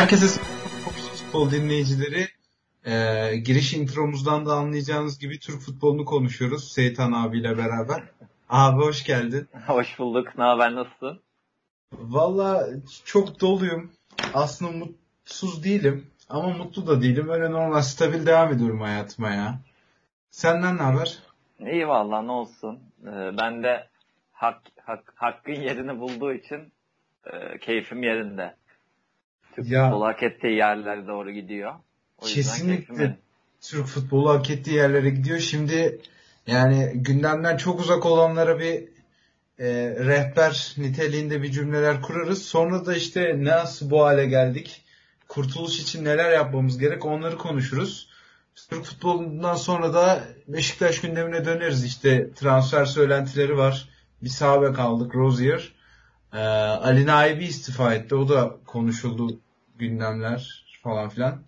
Herkese futbol dinleyicileri e, giriş intromuzdan da anlayacağınız gibi Türk futbolunu konuşuyoruz Seytan abiyle beraber. Abi hoş geldin. Hoş bulduk. Ne haber nasılsın? Valla çok doluyum. Aslında mutsuz değilim ama mutlu da değilim. Öyle normal stabil devam ediyorum hayatıma ya. Senden ne haber? İyi valla ne olsun. Ee, ben de hak, hak, hakkın yerini bulduğu için e, keyfim yerinde. Türk Ya- futbolu hak ettiği yerlere doğru gidiyor. O Kesinlikle. Türk futbolu hak ettiği yerlere gidiyor. Şimdi yani gündemden çok uzak olanlara bir e, rehber niteliğinde bir cümleler kurarız. Sonra da işte nasıl bu hale geldik? Kurtuluş için neler yapmamız gerek onları konuşuruz. Türk futbolundan sonra da Beşiktaş gündemine döneriz. İşte transfer söylentileri var. Bir sağ bek aldık Rozier. Ee, Ali Naibi istifa etti. O da konuşuldu gündemler falan filan.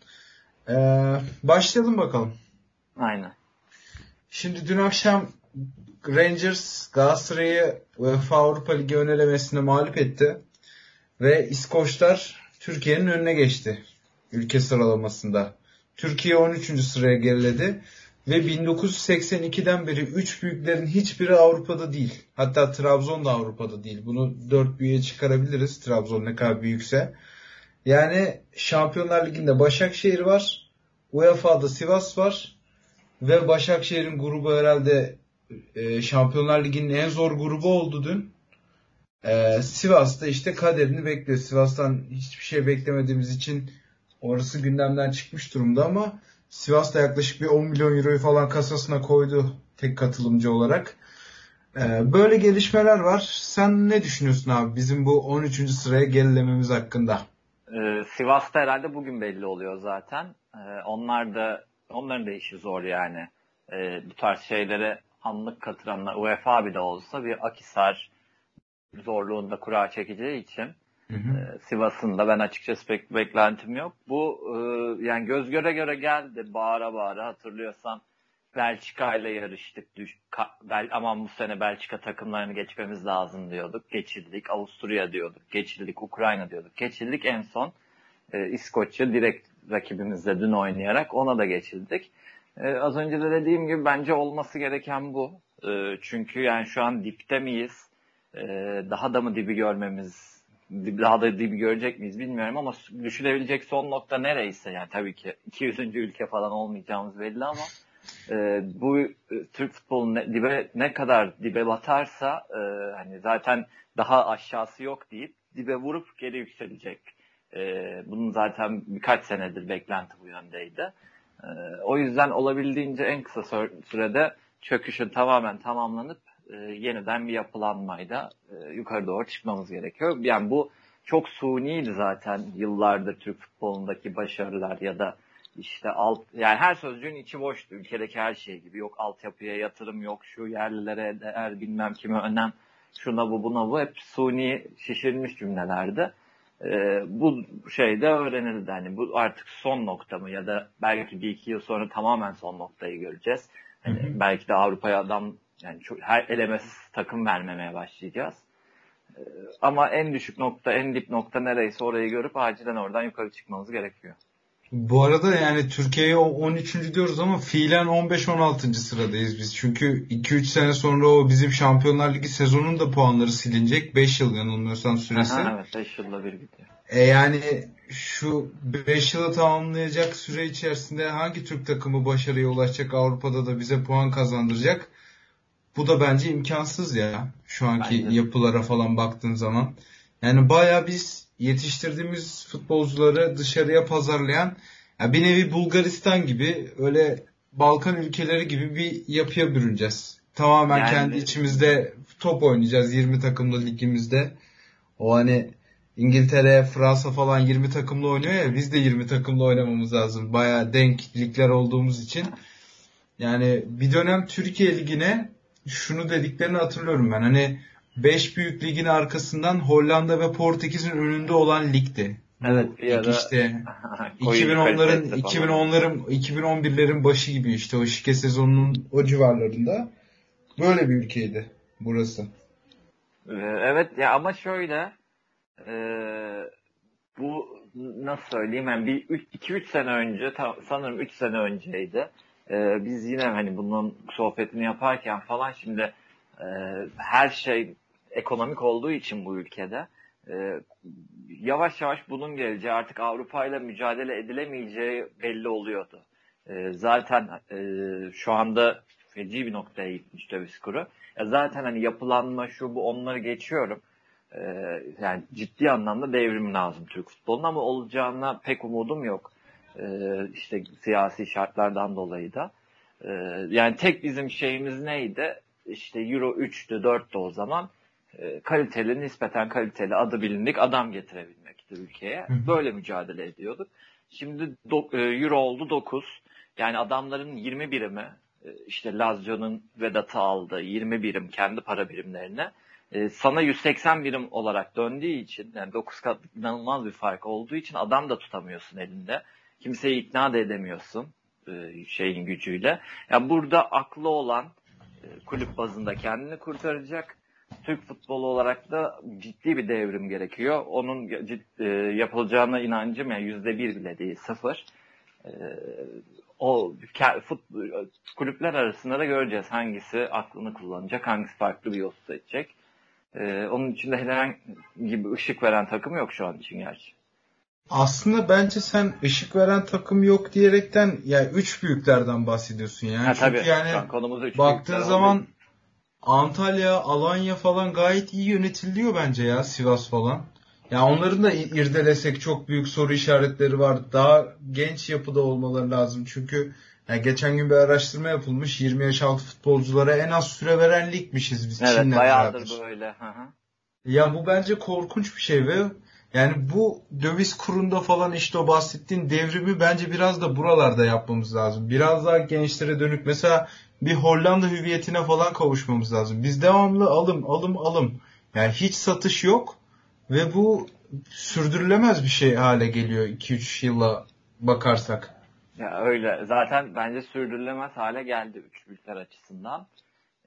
Ee, başlayalım bakalım. Aynen. Şimdi dün akşam Rangers Galatasaray'ı UEFA Avrupa Ligi ön elemesine mağlup etti. Ve İskoçlar Türkiye'nin önüne geçti. Ülke sıralamasında. Türkiye 13. sıraya geriledi. Ve 1982'den beri 3 büyüklerin hiçbiri Avrupa'da değil. Hatta Trabzon da Avrupa'da değil. Bunu 4 büyüğe çıkarabiliriz. Trabzon ne kadar büyükse. Yani Şampiyonlar Ligi'nde Başakşehir var. UEFA'da Sivas var. Ve Başakşehir'in grubu herhalde e, Şampiyonlar Ligi'nin en zor grubu oldu dün. E, Sivas'ta işte kaderini bekliyor. Sivas'tan hiçbir şey beklemediğimiz için orası gündemden çıkmış durumda ama Sivas da yaklaşık bir 10 milyon euroyu falan kasasına koydu tek katılımcı olarak. E, böyle gelişmeler var. Sen ne düşünüyorsun abi bizim bu 13. sıraya gerilememiz hakkında? Ee, Sivas'ta herhalde bugün belli oluyor zaten. Ee, onlar da onların da işi zor yani. Ee, bu tarz şeylere anlık katıranlar UEFA bile olsa bir Akisar zorluğunda kura çekeceği için Hı. Ee, Sivas'ın da ben açıkçası pek beklentim yok. Bu e, yani göz göre göre geldi. Bağıra bağıra hatırlıyorsan Belçika ile yarıştık. Düş, ka, Bel, aman bu sene Belçika takımlarını geçmemiz lazım diyorduk. Geçildik. Avusturya diyorduk. Geçildik. Ukrayna diyorduk. Geçildik. En son e, İskoçya direkt rakibimizle dün oynayarak ona da geçildik. E, az önce de dediğim gibi bence olması gereken bu. E, çünkü yani şu an dipte miyiz? E, daha da mı dibi görmemiz daha da dibi görecek miyiz bilmiyorum ama düşülebilecek son nokta nereyse yani tabii ki 200. ülke falan olmayacağımız belli ama e, bu e, Türk futbolu ne, dibe ne kadar dibe batarsa e, hani zaten daha aşağısı yok deyip dibe vurup geri yükselecek. E, bunun zaten birkaç senedir beklenti bu yöndeydi. E, o yüzden olabildiğince en kısa sür- sürede çöküşün tamamen tamamlanıp e, yeniden bir yapılanmayla e, yukarı doğru çıkmamız gerekiyor. Yani bu çok suniydi zaten yıllardır Türk futbolundaki başarılar ya da işte alt yani her sözcüğün içi boştu ülkedeki her şey gibi. Yok altyapıya yatırım yok şu yerlilere değer bilmem kime önem şuna bu buna bu hep suni şişirilmiş cümlelerdi. Ee, bu şeyde öğrenildi hani bu artık son nokta mı ya da belki bir iki yıl sonra tamamen son noktayı göreceğiz. Hani belki de Avrupa'ya adam yani çok, her elemesiz takım vermemeye başlayacağız. Ee, ama en düşük nokta, en dip nokta nereyse orayı görüp acilen oradan yukarı çıkmamız gerekiyor. Bu arada yani Türkiye'ye o 13. diyoruz ama fiilen 15-16. sıradayız biz. Çünkü 2-3 sene sonra o bizim Şampiyonlar Ligi sezonunun da puanları silinecek. 5 yıl yanılmıyorsam süresi. Aha, evet 5 yılda bir gidiyor. E yani şu 5 yılı tamamlayacak süre içerisinde hangi Türk takımı başarıya ulaşacak Avrupa'da da bize puan kazandıracak? Bu da bence imkansız ya. Şu anki de. yapılara falan baktığın zaman. Yani baya biz yetiştirdiğimiz futbolcuları dışarıya pazarlayan ya bir nevi Bulgaristan gibi öyle Balkan ülkeleri gibi bir yapıya bürüneceğiz. Tamamen Yani- kendi içimizde top oynayacağız 20 takımlı ligimizde. O hani İngiltere, Fransa falan 20 takımlı oynuyor ya biz de 20 takımlı oynamamız lazım. Baya denk ligler olduğumuz için. Yani bir dönem Türkiye Ligi'ne şunu dediklerini hatırlıyorum ben. Hani 5 büyük ligin arkasından Hollanda ve Portekiz'in önünde olan ligdi. Evet, lig ara- işte Oyun 2010'ların kalitesi falan. 2010'ların 2011'lerin başı gibi işte o şike sezonunun o civarlarında böyle bir ülkeydi burası. Ee, Evet ya ama şöyle e, bu nasıl söyleyeyim yani bir 2-3 sene önce sanırım 3 sene önceydi. Ee, biz yine hani bunun sohbetini yaparken falan şimdi e, her şey ekonomik olduğu için bu ülkede e, yavaş yavaş bunun geleceği artık Avrupa ile mücadele edilemeyeceği belli oluyordu. E, zaten e, şu anda feci bir noktaya gitmiş döviz kuru. Ya zaten hani yapılanma şu bu onları geçiyorum. E, yani ciddi anlamda devrim lazım Türk futboluna ama olacağına pek umudum yok. E, işte siyasi şartlardan dolayı da. E, yani tek bizim şeyimiz neydi? İşte Euro 3'tü 4'tü o zaman e, kaliteli, nispeten kaliteli, adı bilindik adam getirebilmekti ülkeye. Böyle mücadele ediyorduk. Şimdi do, e, Euro oldu 9. Yani adamların 20 birimi e, işte Lazio'nun Vedat'ı aldı 20 birim kendi para birimlerine e, sana 180 birim olarak döndüğü için yani 9 katlık inanılmaz bir fark olduğu için adam da tutamıyorsun elinde. Kimseyi ikna da edemiyorsun e, şeyin gücüyle. Yani burada aklı olan e, kulüp bazında kendini kurtaracak Türk futbolu olarak da ciddi bir devrim gerekiyor. Onun ciddi, e, yapılacağına inancım yani yüzde bir bile değil sıfır. O fut, kulüpler arasında da göreceğiz hangisi aklını kullanacak, hangisi farklı bir yol seçecek. Onun içinde herhangi bir ışık veren takım yok şu an için gerçi. Aslında bence sen ışık veren takım yok diyerekten ya yani üç büyüklerden bahsediyorsun yani. Ha, Çünkü tabii. yani baktığın zaman oldu. Antalya, Alanya falan gayet iyi yönetiliyor bence ya Sivas falan. Ya yani onların da irdelesek çok büyük soru işaretleri var. Daha genç yapıda olmaları lazım. Çünkü yani geçen gün bir araştırma yapılmış. 20 yaş altı futbolculara en az süre veren ligmişiz biz evet, Çin'le bayağıdır beraber. böyle. Hı hı. Ya bu bence korkunç bir şey ve yani bu döviz kurunda falan işte o bahsettiğin devrimi bence biraz da buralarda yapmamız lazım. Biraz daha gençlere dönük mesela bir Hollanda hüviyetine falan kavuşmamız lazım. Biz devamlı alım alım alım. Yani hiç satış yok ve bu sürdürülemez bir şey hale geliyor 2-3 yıla bakarsak. Ya öyle. Zaten bence sürdürülemez hale geldi üç büyükler açısından.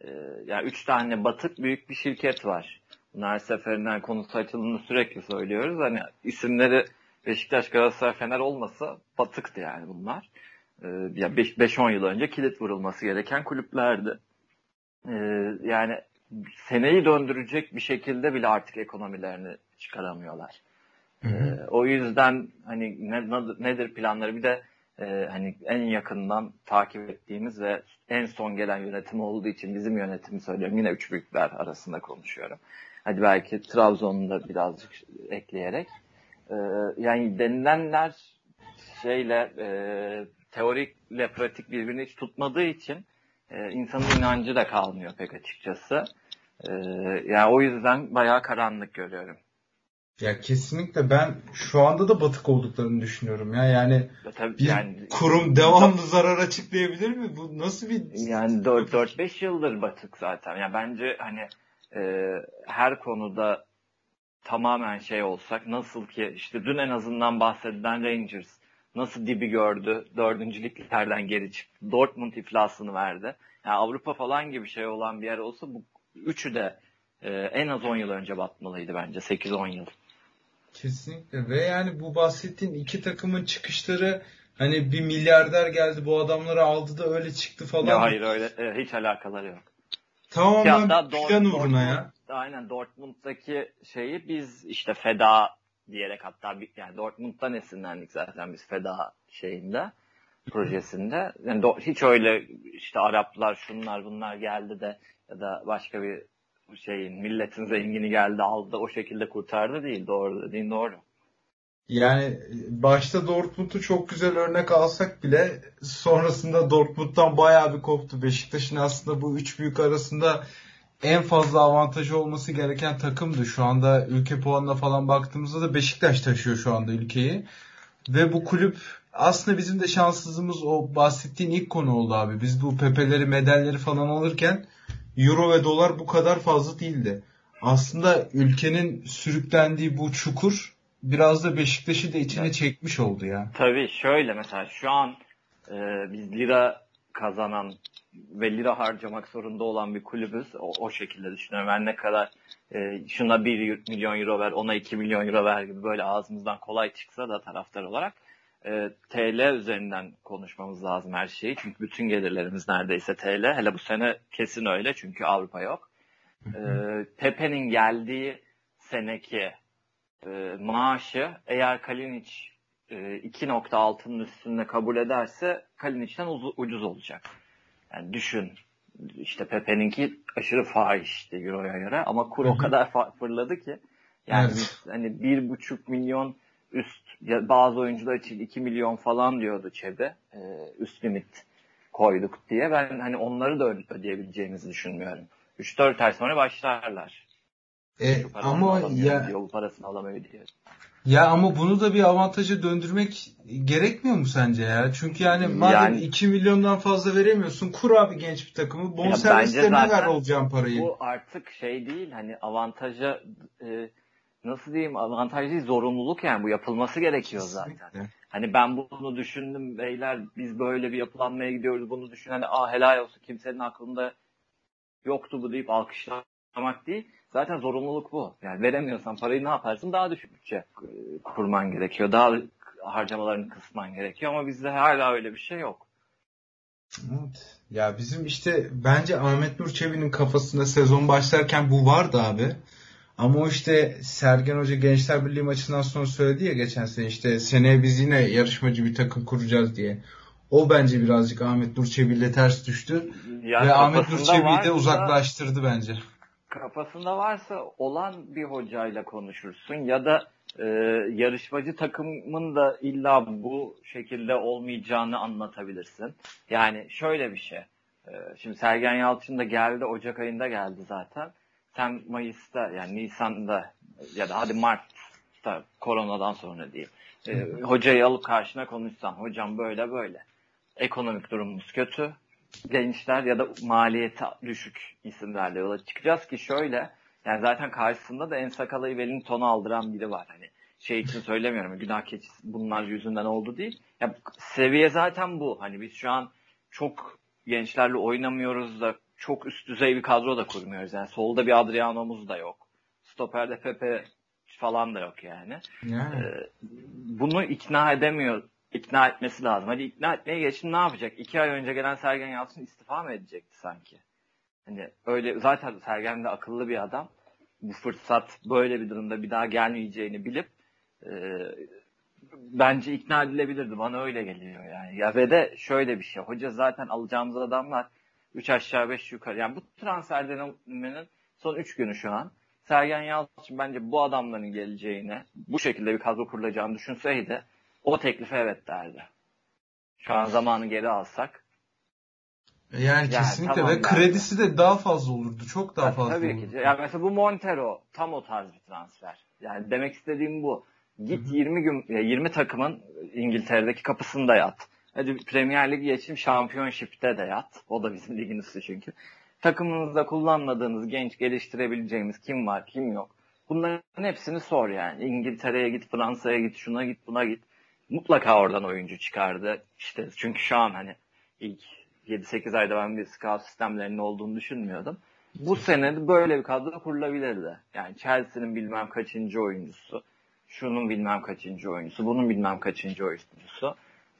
Ee, yani üç tane batık büyük bir şirket var. Her seferinden konusu açıldığını sürekli söylüyoruz. Hani isimleri Beşiktaş, Galatasaray, Fener olmasa batıktı yani bunlar. Ee, ya 5-10 yıl önce kilit vurulması gereken kulüplerdi. Ee, yani seneyi döndürecek bir şekilde bile artık ekonomilerini çıkaramıyorlar. Ee, o yüzden hani ne, nedir planları bir de e, hani en yakından takip ettiğimiz ve en son gelen yönetim olduğu için bizim yönetimi söylüyorum. Yine üç büyükler arasında konuşuyorum. Hadi belki Trabzon'u da birazcık ekleyerek. E, yani denilenler şeyle e, teorikle pratik birbirini hiç tutmadığı için e, insanın inancı da kalmıyor pek açıkçası. E, yani o yüzden bayağı karanlık görüyorum. Ya kesinlikle ben şu anda da batık olduklarını düşünüyorum ya. Yani ya tabii, bir yani, kurum devamlı zarar açıklayabilir mi? Bu nasıl bir Yani 4-5 yıldır batık zaten. Yani bence hani e, her konuda tamamen şey olsak nasıl ki işte dün en azından bahsedilen Rangers nasıl dibi gördü. Dördüncülüklerden geri çıktı. Dortmund iflasını verdi. Yani Avrupa falan gibi şey olan bir yer olsa bu üçü de e, en az 10 yıl önce batmalıydı bence. 8-10 yıl. Kesinlikle ve yani bu bahsettiğin iki takımın çıkışları hani bir milyarder geldi bu adamları aldı da öyle çıktı falan. Ya hayır öyle e, hiç alakaları yok. Tamamen plan uğruna ya. Aynen Dortmund'daki şeyi biz işte feda diyerek hatta bir, yani Dortmund'dan esinlendik zaten biz feda şeyinde projesinde. Yani do, hiç öyle işte Araplar şunlar bunlar geldi de ya da başka bir şeyin milletin zengini geldi aldı o şekilde kurtardı değil doğru dediğin doğru. Yani başta Dortmund'u çok güzel örnek alsak bile sonrasında Dortmund'dan bayağı bir koptu. Beşiktaş'ın aslında bu üç büyük arasında en fazla avantajı olması gereken takımdı. Şu anda ülke puanına falan baktığımızda da Beşiktaş taşıyor şu anda ülkeyi. Ve bu kulüp aslında bizim de şanssızlığımız o bahsettiğin ilk konu oldu abi. Biz bu pepeleri, medalleri falan alırken euro ve dolar bu kadar fazla değildi. Aslında ülkenin sürüklendiği bu çukur biraz da Beşiktaş'ı da içine çekmiş oldu ya. Tabii şöyle mesela şu an e, biz lira kazanan ve lira harcamak zorunda olan bir kulübüz. O, o şekilde düşünüyorum. Ben ne kadar e, şuna 1 milyon euro ver, ona 2 milyon euro ver gibi böyle ağzımızdan kolay çıksa da taraftar olarak e, TL üzerinden konuşmamız lazım her şeyi. Çünkü bütün gelirlerimiz neredeyse TL. Hele bu sene kesin öyle çünkü Avrupa yok. E, Pepe'nin geldiği seneki e, maaşı eğer Kalinic e, 2.6'nın üstünde kabul ederse Kalinic'ten ucuz olacak. Yani düşün işte Pepe'ninki aşırı fahişti Euro'ya göre ama kur o kadar fırladı ki yani evet. hani bir buçuk milyon üst ya bazı oyuncular için 2 milyon falan diyordu Çebe e, üst limit koyduk diye ben hani onları da ödeyebileceğimizi düşünmüyorum. 3-4 ay sonra başlarlar. E, ama ya yol parasını alamıyor diye. Ya ama bunu da bir avantaja döndürmek gerekmiyor mu sence ya? Çünkü yani madem yani, 2 milyondan fazla veremiyorsun kur abi genç bir takımı bonservislerine ver olacağın parayı. Bu artık şey değil hani avantaja e, nasıl diyeyim avantaj değil zorunluluk yani bu yapılması gerekiyor Kesinlikle. zaten. Hani ben bunu düşündüm beyler biz böyle bir yapılanmaya gidiyoruz bunu düşün hani ah helal olsun kimsenin aklında yoktu bu deyip alkışlamak değil. Zaten zorunluluk bu. Yani veremiyorsan parayı ne yaparsın? Daha düşük bütçe e, kurman gerekiyor. Daha harcamalarını kısman gerekiyor ama bizde hala öyle bir şey yok. Evet. Ya bizim işte bence Ahmet Nur Çebi'nin kafasında sezon başlarken bu vardı abi. Ama o işte Sergen Hoca Gençler Birliği maçından sonra söyledi ya geçen sene işte seneye biz yine yarışmacı bir takım kuracağız diye. O bence birazcık Ahmet Nur Çebi ile ters düştü. Ya Ve Ahmet Nur Çebi'yi de uzaklaştırdı bence kafasında varsa olan bir hocayla konuşursun ya da e, yarışmacı takımın da illa bu şekilde olmayacağını anlatabilirsin. Yani şöyle bir şey. E, şimdi Sergen Yalçın da geldi Ocak ayında geldi zaten. Sen Mayıs'ta yani Nisan'da ya da hadi Mart'ta koronadan sonra diyeyim. E, hocayı alıp karşına konuşsan hocam böyle böyle. Ekonomik durumumuz kötü gençler ya da maliyeti düşük isimlerle yola çıkacağız ki şöyle yani zaten karşısında da en sakalayı Wellington'u aldıran biri var. Hani şey için söylemiyorum. Günah keçisi bunlar yüzünden oldu değil. Ya seviye zaten bu. Hani biz şu an çok gençlerle oynamıyoruz da çok üst düzey bir kadro da kurmuyoruz. Yani solda bir Adriano'muz da yok. Stoperde Pepe falan da yok yani. yani. Ee, bunu ikna edemiyor ikna etmesi lazım. Hadi ikna etmeye geçin ne yapacak? İki ay önce gelen Sergen Yalçın istifa mı edecekti sanki? Hani öyle zaten Sergen de akıllı bir adam. Bu fırsat böyle bir durumda bir daha gelmeyeceğini bilip e, bence ikna edilebilirdi. Bana öyle geliyor yani. Ya ve de şöyle bir şey. Hoca zaten alacağımız adamlar 3 aşağı 5 yukarı. Yani bu transfer döneminin son 3 günü şu an. Sergen Yalçın bence bu adamların geleceğini, bu şekilde bir kadro kurulacağını düşünseydi o teklife evet derdi. Şu an zamanı geri alsak. Yani, yani kesinlikle tamam ve kredisi de daha fazla olurdu. Çok daha fazla tabii olurdu. Ki. Yani mesela bu Montero tam o tarz bir transfer. Yani demek istediğim bu. Git Hı-hı. 20 gün 20 takımın İngiltere'deki kapısında yat. Hadi Premier Lig geçim Championship'te de yat. O da bizim ligin üstü çünkü. Takımınızda kullanmadığınız genç geliştirebileceğimiz kim var kim yok. Bunların hepsini sor yani. İngiltere'ye git, Fransa'ya git, şuna git, buna git mutlaka oradan oyuncu çıkardı. İşte çünkü şu an hani ilk 7-8 ayda ben bir scout sistemlerinin olduğunu düşünmüyordum. Bu sene böyle bir kadro kurulabilirdi. Yani Chelsea'nin bilmem kaçıncı oyuncusu, şunun bilmem kaçıncı oyuncusu, bunun bilmem kaçıncı oyuncusu.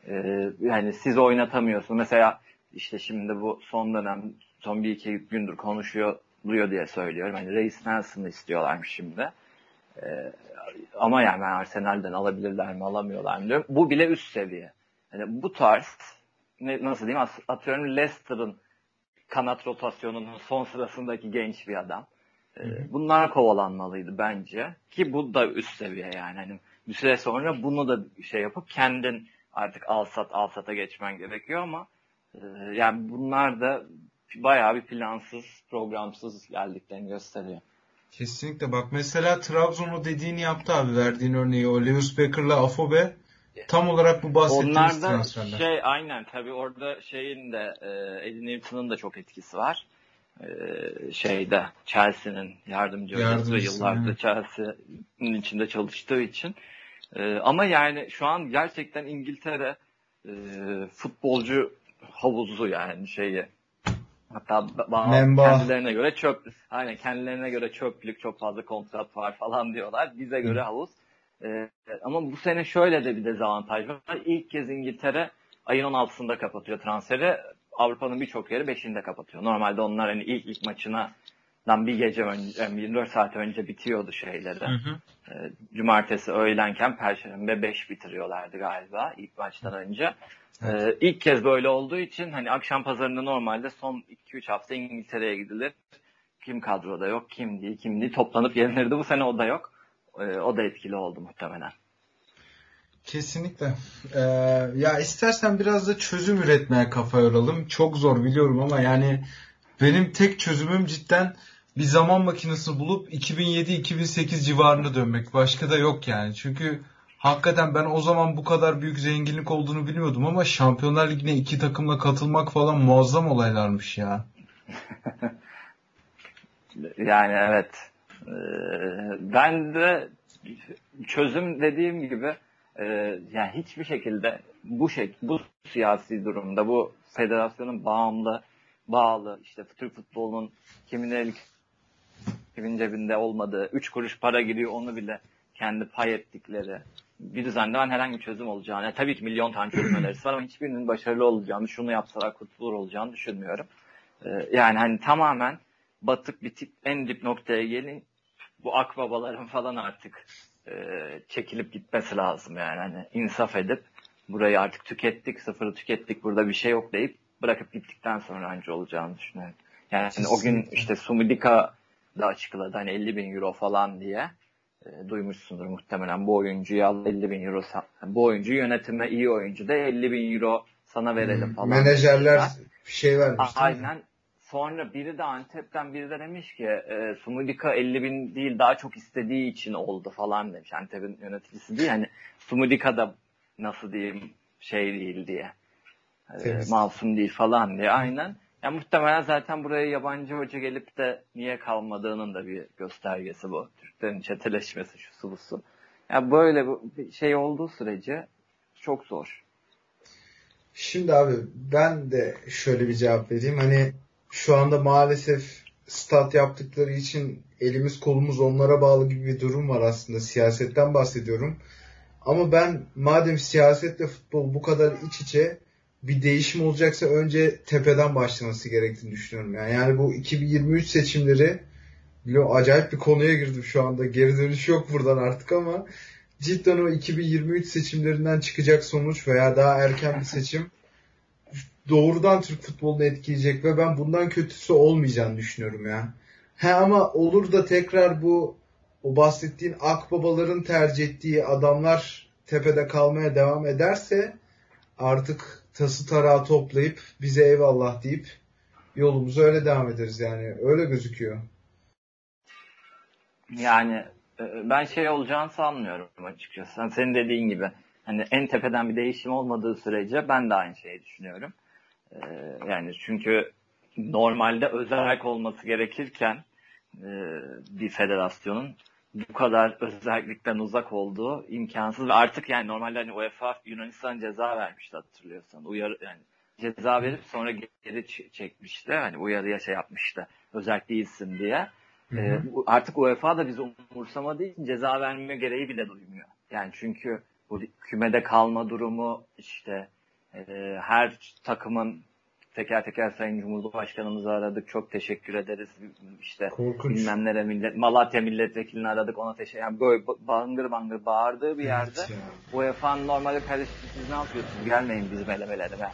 Ee, yani siz oynatamıyorsunuz. Mesela işte şimdi bu son dönem son bir iki gündür konuşuyor duyuyor diye söylüyorum. Hani Reis Nelson'ı istiyorlarmış şimdi. Ee, ama yani Arsenal'den alabilirler mi alamıyorlar mı diyorum. Bu bile üst seviye. Yani bu tarz ne, nasıl diyeyim atıyorum Leicester'ın kanat rotasyonunun son sırasındaki genç bir adam. Ee, bunlar kovalanmalıydı bence. Ki bu da üst seviye yani. Hani bir süre sonra bunu da şey yapıp kendin artık al sat al sata geçmen gerekiyor ama e, yani bunlar da bayağı bir plansız, programsız geldiklerini gösteriyor. Kesinlikle bak mesela Trabzon'u dediğini yaptı abi verdiğin örneği o Lewis Becker'la Afobe tam olarak bu bahsettiğimiz Onlarda transferler. şey aynen tabi orada şeyin de e, Eddie Newton'un da çok etkisi var. E, şeyde Chelsea'nin yardımcı hocası yıllardır Chelsea'nin içinde çalıştığı için. E, ama yani şu an gerçekten İngiltere e, futbolcu havuzu yani şeyi Hatta bazı kendilerine göre çöp, aynen kendilerine göre çöplük çok fazla kontrat var falan diyorlar. Bize göre havuz. Ee, ama bu sene şöyle de bir dezavantaj var. İlk kez İngiltere ayın 16'sında kapatıyor transferi. Avrupa'nın birçok yeri 5'inde kapatıyor. Normalde onlar hani ilk ilk maçına bir gece önce, 24 saat önce bitiyordu şeyleri. Hı hı. Ee, cumartesi öğlenken Perşembe 5 bitiriyorlardı galiba ilk maçtan önce. Evet. Ee, ilk kez böyle olduğu için hani akşam pazarında normalde son 2-3 hafta İngiltere'ye gidilir. Kim kadroda yok, kim değil, kim değil toplanıp yenilirdi. Bu sene o da yok. Ee, o da etkili oldu muhtemelen. Kesinlikle. Ee, ya istersen biraz da çözüm üretmeye kafa yoralım. Çok zor biliyorum ama yani benim tek çözümüm cidden bir zaman makinesi bulup 2007-2008 civarında dönmek. Başka da yok yani. Çünkü hakikaten ben o zaman bu kadar büyük zenginlik olduğunu bilmiyordum ama Şampiyonlar Ligi'ne iki takımla katılmak falan muazzam olaylarmış ya. yani evet. Ee, ben de çözüm dediğim gibi e, yani hiçbir şekilde bu şey bu siyasi durumda bu federasyonun bağımlı bağlı işte Türk futbolunun kimin el kimin cebinde olmadığı 3 kuruş para giriyor onu bile kendi pay ettikleri bir düzende ben herhangi bir çözüm olacağını tabii ki milyon tane çözüm önerisi var ama hiçbirinin başarılı olacağını şunu yapsalar kurtulur olacağını düşünmüyorum. Ee, yani hani tamamen batık bitip en dip noktaya gelin bu akbabaların falan artık e, çekilip gitmesi lazım yani hani insaf edip burayı artık tükettik sıfırı tükettik burada bir şey yok deyip bırakıp gittikten sonra anca olacağını düşünüyorum. Yani hani o gün işte Sumidika da açıkladı hani 50 bin euro falan diye e, duymuşsundur muhtemelen bu oyuncuyu al 50 bin euro bu oyuncu yönetime iyi oyuncu da 50 bin euro sana verelim hmm, falan. Menajerler bir şey vermiş. Aynen. Sonra biri de Antep'ten biri de demiş ki e, Sumudika 50 bin değil daha çok istediği için oldu falan demiş. Antep'in yöneticisi değil. Hani Sumudika da nasıl diyeyim şey değil diye. E, masum değil falan diye. Aynen. Yani muhtemelen zaten buraya yabancı hoca gelip de niye kalmadığının da bir göstergesi bu. Türklerin çeteleşmesi şu busu. Yani böyle bir şey olduğu sürece çok zor. Şimdi abi ben de şöyle bir cevap vereyim. Hani şu anda maalesef stat yaptıkları için elimiz kolumuz onlara bağlı gibi bir durum var aslında. Siyasetten bahsediyorum. Ama ben madem siyasetle futbol bu kadar iç içe bir değişim olacaksa önce tepeden başlaması gerektiğini düşünüyorum. Yani, yani bu 2023 seçimleri biliyorum acayip bir konuya girdim şu anda. Geri dönüş yok buradan artık ama cidden o 2023 seçimlerinden çıkacak sonuç veya daha erken bir seçim doğrudan Türk futbolunu etkileyecek ve ben bundan kötüsü olmayacağını düşünüyorum ya. He ama olur da tekrar bu o bahsettiğin akbabaların tercih ettiği adamlar tepede kalmaya devam ederse artık tası tarağı toplayıp bize eyvallah deyip yolumuza öyle devam ederiz yani. Öyle gözüküyor. Yani e, ben şey olacağını sanmıyorum açıkçası. Yani senin dediğin gibi hani en tepeden bir değişim olmadığı sürece ben de aynı şeyi düşünüyorum. E, yani çünkü normalde özel olması gerekirken e, bir federasyonun bu kadar özellikten uzak olduğu imkansız ve artık yani normalde hani UEFA Yunanistan ceza vermişti hatırlıyorsan. Uyarı yani ceza verip sonra geri çekmişti. Hani uyarıya şey yapmıştı. Özellik değilsin diye. Ee, artık UEFA da bizi umursamadığı için ceza verme gereği bile duymuyor. Yani çünkü bu kümede kalma durumu işte e, her takımın teker teker Sayın Cumhurbaşkanımızı aradık. Çok teşekkür ederiz. İşte Korkunç. bilmem nere millet, Malatya milletvekilini aradık. Ona teşekkür yani böyle bangır bangır bağırdığı bir yerde evet UEFA'nın normalde kardeşim siz ne yapıyorsunuz? Gelmeyin bizim elemelerime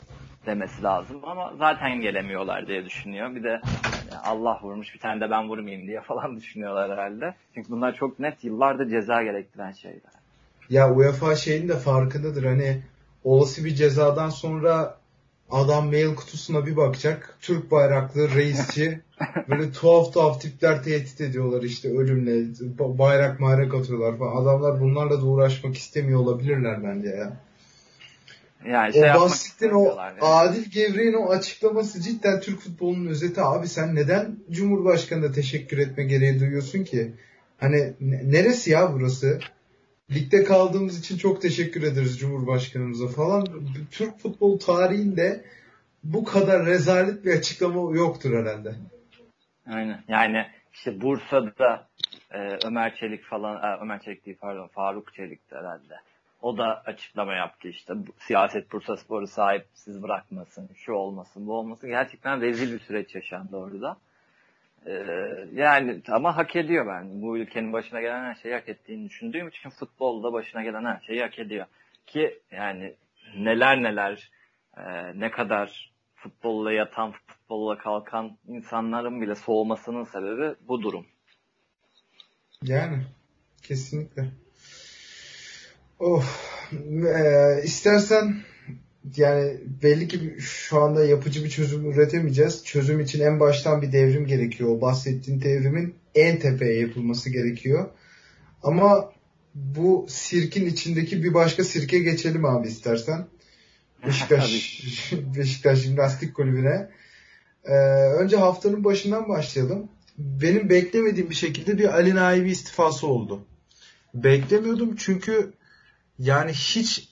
demesi lazım ama zaten gelemiyorlar diye düşünüyor. Bir de yani Allah vurmuş bir tane de ben vurmayayım diye falan düşünüyorlar herhalde. Çünkü bunlar çok net yıllardır ceza gerektiren şeyler. Ya UEFA şeyin de farkındadır hani olası bir cezadan sonra Adam mail kutusuna bir bakacak. Türk bayraklı reisçi. böyle tuhaf tuhaf tipler tehdit ediyorlar işte ölümle. Bayrak mayrak atıyorlar falan. Adamlar bunlarla da uğraşmak istemiyor olabilirler bence ya. Yani şey o bahsettiğin o yani. Adil Gevrek'in o açıklaması cidden Türk futbolunun özeti. Abi sen neden Cumhurbaşkanı'na teşekkür etme gereği duyuyorsun ki? Hani neresi ya burası? Ligde kaldığımız için çok teşekkür ederiz Cumhurbaşkanımıza falan. Türk futbol tarihinde bu kadar rezalet bir açıklama yoktur herhalde. Aynen. Yani işte Bursa'da e, Ömer Çelik falan, e, Ömer Çelik değil pardon Faruk Çelik herhalde. O da açıklama yaptı işte siyaset Bursa Sporu sahipsiz bırakmasın, şu olmasın, bu olmasın. Gerçekten rezil bir süreç yaşandı orada. Ee, yani ama hak ediyor ben. Bu ülkenin başına gelen her şeyi hak ettiğini düşündüğüm için futbolda başına gelen her şeyi hak ediyor. Ki yani neler neler e, ne kadar futbolla yatan, futbolla kalkan insanların bile soğumasının sebebi bu durum. Yani kesinlikle. Oh, e, istersen yani belli ki şu anda yapıcı bir çözüm üretemeyeceğiz. Çözüm için en baştan bir devrim gerekiyor. O bahsettiğin devrimin en tepeye yapılması gerekiyor. Ama bu sirkin içindeki bir başka sirke geçelim abi istersen. Beşiktaş Beşiktaş Jimnastik Kulübü'ne. Ee, önce haftanın başından başlayalım. Benim beklemediğim bir şekilde bir Ali Naibi istifası oldu. Beklemiyordum çünkü yani hiç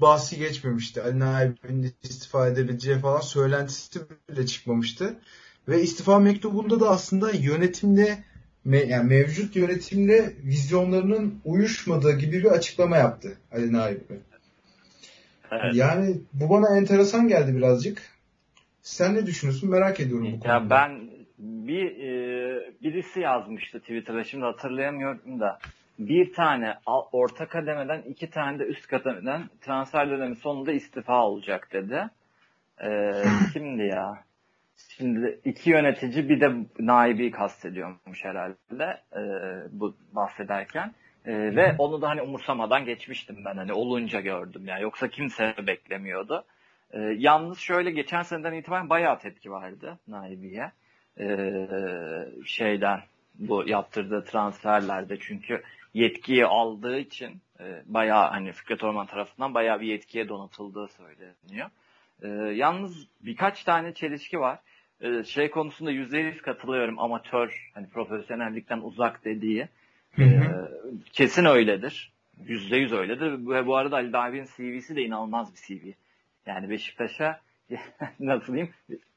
bahsi geçmemişti. Ali Naibi'nin istifa edebileceği falan söylentisi bile çıkmamıştı. Ve istifa mektubunda da aslında yönetimle yani mevcut yönetimle vizyonlarının uyuşmadığı gibi bir açıklama yaptı Ali Naibi. Evet. Yani bu bana enteresan geldi birazcık. Sen ne düşünüyorsun? Merak ediyorum bu konuda. Ya ben bir e, birisi yazmıştı Twitter'da şimdi hatırlayamıyorum da bir tane orta kademeden iki tane de üst kademeden transfer dönemi sonunda istifa olacak dedi. Ee, şimdi ya şimdi iki yönetici bir de naibi kastediyormuş herhalde e, bu bahsederken. E, ve onu da hani umursamadan geçmiştim ben hani olunca gördüm yani yoksa kimse beklemiyordu. E, yalnız şöyle geçen seneden itibaren bayağı tepki vardı Naibi'ye. E, şeyden bu yaptırdığı transferlerde çünkü yetkiyi aldığı için e, bayağı hani Fikret Orman tarafından bayağı bir yetkiye donatıldığı söyleniyor. E, yalnız birkaç tane çelişki var. E, şey konusunda yüzde yüz katılıyorum amatör hani profesyonellikten uzak dediği. E, kesin öyledir. Yüzde yüz öyledir. Ve bu arada Ali Davi'nin CV'si de inanılmaz bir CV. Yani Beşiktaş'a nasıl diyeyim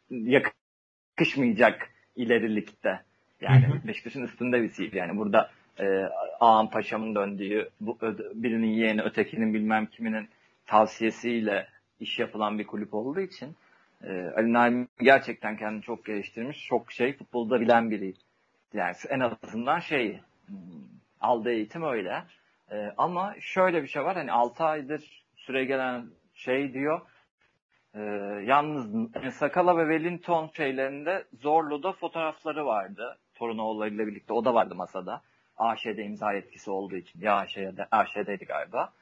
yakışmayacak ilerilikte. Yani Beşiktaş'ın üstünde bir CV. Yani burada e, Ağam Paşa'mın döndüğü, bu, birinin yeğeni ötekinin bilmem kiminin tavsiyesiyle iş yapılan bir kulüp olduğu için e, Ali Naim gerçekten kendini çok geliştirmiş. Çok şey futbolda bilen biri. Yani en azından şey aldığı eğitim öyle. E, ama şöyle bir şey var. Hani 6 aydır süre gelen şey diyor. E, yalnız Sakala ve Wellington şeylerinde Zorlu'da fotoğrafları vardı. Torunoğullarıyla birlikte. O da vardı masada. AŞ'de imza etkisi olduğu için. Ya AŞ'de, AŞ'deydi galiba.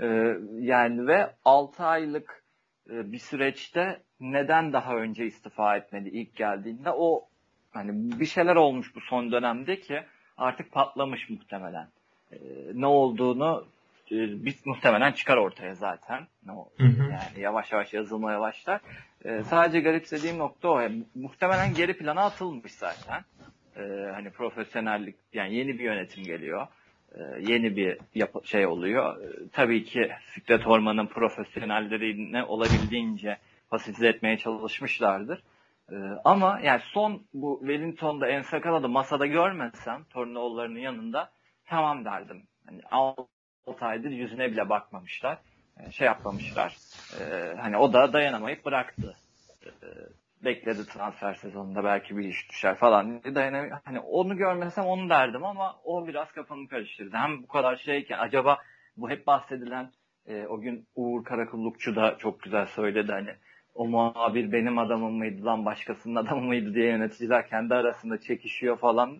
Ee, yani ve 6 aylık e, bir süreçte neden daha önce istifa etmedi ilk geldiğinde o hani bir şeyler olmuş bu son dönemde ki artık patlamış muhtemelen. Ee, ne olduğunu e, biz muhtemelen çıkar ortaya zaten. Ne hı hı. Yani yavaş yavaş yazılmaya başlar. Ee, sadece garipsediğim nokta o. Yani, muhtemelen geri plana atılmış zaten e, hani profesyonellik yani yeni bir yönetim geliyor. E, yeni bir yapı, şey oluyor. E, tabii ki Fikret Orman'ın profesyonellerine olabildiğince pasifize etmeye çalışmışlardır. E, ama yani son bu Wellington'da Ensakala'da masada görmesem Torinoğulları'nın yanında tamam derdim. Hani 6 aydır yüzüne bile bakmamışlar. Şey yapmamışlar. E, hani o da dayanamayıp bıraktı. E, bekledi transfer sezonunda belki bir iş düşer falan diye dayanamıyor. Hani onu görmesem onu derdim ama o biraz kafamı karıştırdı. Hem bu kadar şeyken acaba bu hep bahsedilen e, o gün Uğur Karakullukçu da çok güzel söyledi hani o muhabir benim adamım mıydı lan başkasının adamı mıydı diye yöneticiler kendi arasında çekişiyor falan.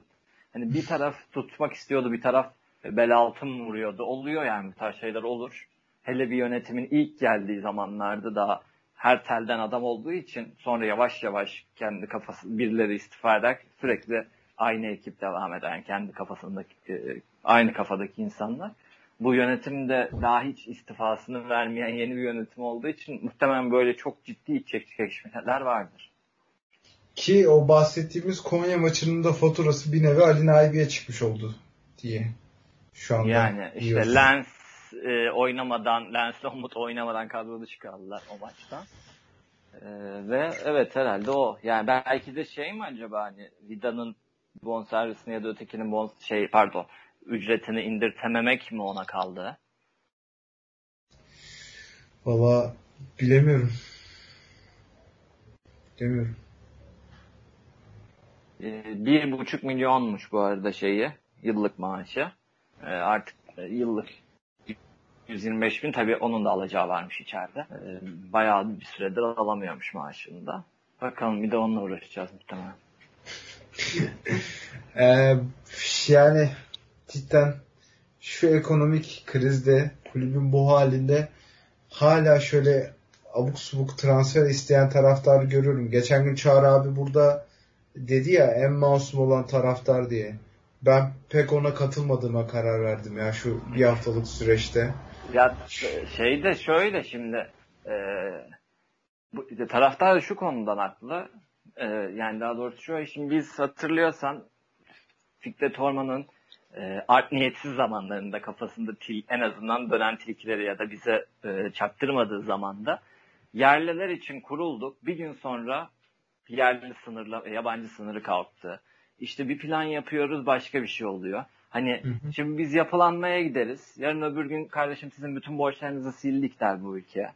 Hani bir taraf tutmak istiyordu bir taraf bel altın vuruyordu. Oluyor yani bu tarz şeyler olur. Hele bir yönetimin ilk geldiği zamanlarda daha her telden adam olduğu için sonra yavaş yavaş kendi kafası birileri istifa eder sürekli aynı ekip devam eden yani kendi kafasındaki e, aynı kafadaki insanlar. Bu yönetimde daha hiç istifasını vermeyen yeni bir yönetim olduğu için muhtemelen böyle çok ciddi iç çekişmeler vardır. Ki o bahsettiğimiz Konya maçının da faturası bir nevi Ali Naibi'ye çıkmış oldu diye. Şu anda yani işte. Lens e, oynamadan, Lens'le Umut oynamadan kadro dışı kaldılar o maçtan. Ee, ve evet herhalde o. Yani belki de şey mi acaba hani Vida'nın bonservisini ya da ötekinin bon şey pardon ücretini indirtememek mi ona kaldı? Valla bilemiyorum. Bilemiyorum. Ee, bir buçuk milyonmuş bu arada şeyi yıllık maaşı. Ee, artık e, yıllık 125 bin tabii onun da alacağı varmış içeride. Ee, bayağı bir süredir alamıyormuş maaşını da. Bakalım bir de onunla uğraşacağız muhtemelen. ee, yani cidden şu ekonomik krizde kulübün bu halinde hala şöyle abuk subuk transfer isteyen taraftar görüyorum. Geçen gün Çağrı abi burada dedi ya en masum olan taraftar diye. Ben pek ona katılmadığıma karar verdim ya şu bir haftalık süreçte. Ya şey de şöyle şimdi e, bu, taraftar da şu konudan haklı. E, yani daha doğrusu şu şimdi biz hatırlıyorsan Fikret Orman'ın e, art niyetsiz zamanlarında kafasında til, en azından dönen tilkileri ya da bize e, çaktırmadığı zamanda yerliler için kurulduk. Bir gün sonra yerli sınırla yabancı sınırı kalktı. İşte bir plan yapıyoruz başka bir şey oluyor. Hani hı hı. şimdi biz yapılanmaya gideriz. Yarın öbür gün kardeşim sizin bütün borçlarınızı sildik der bu ülkeye.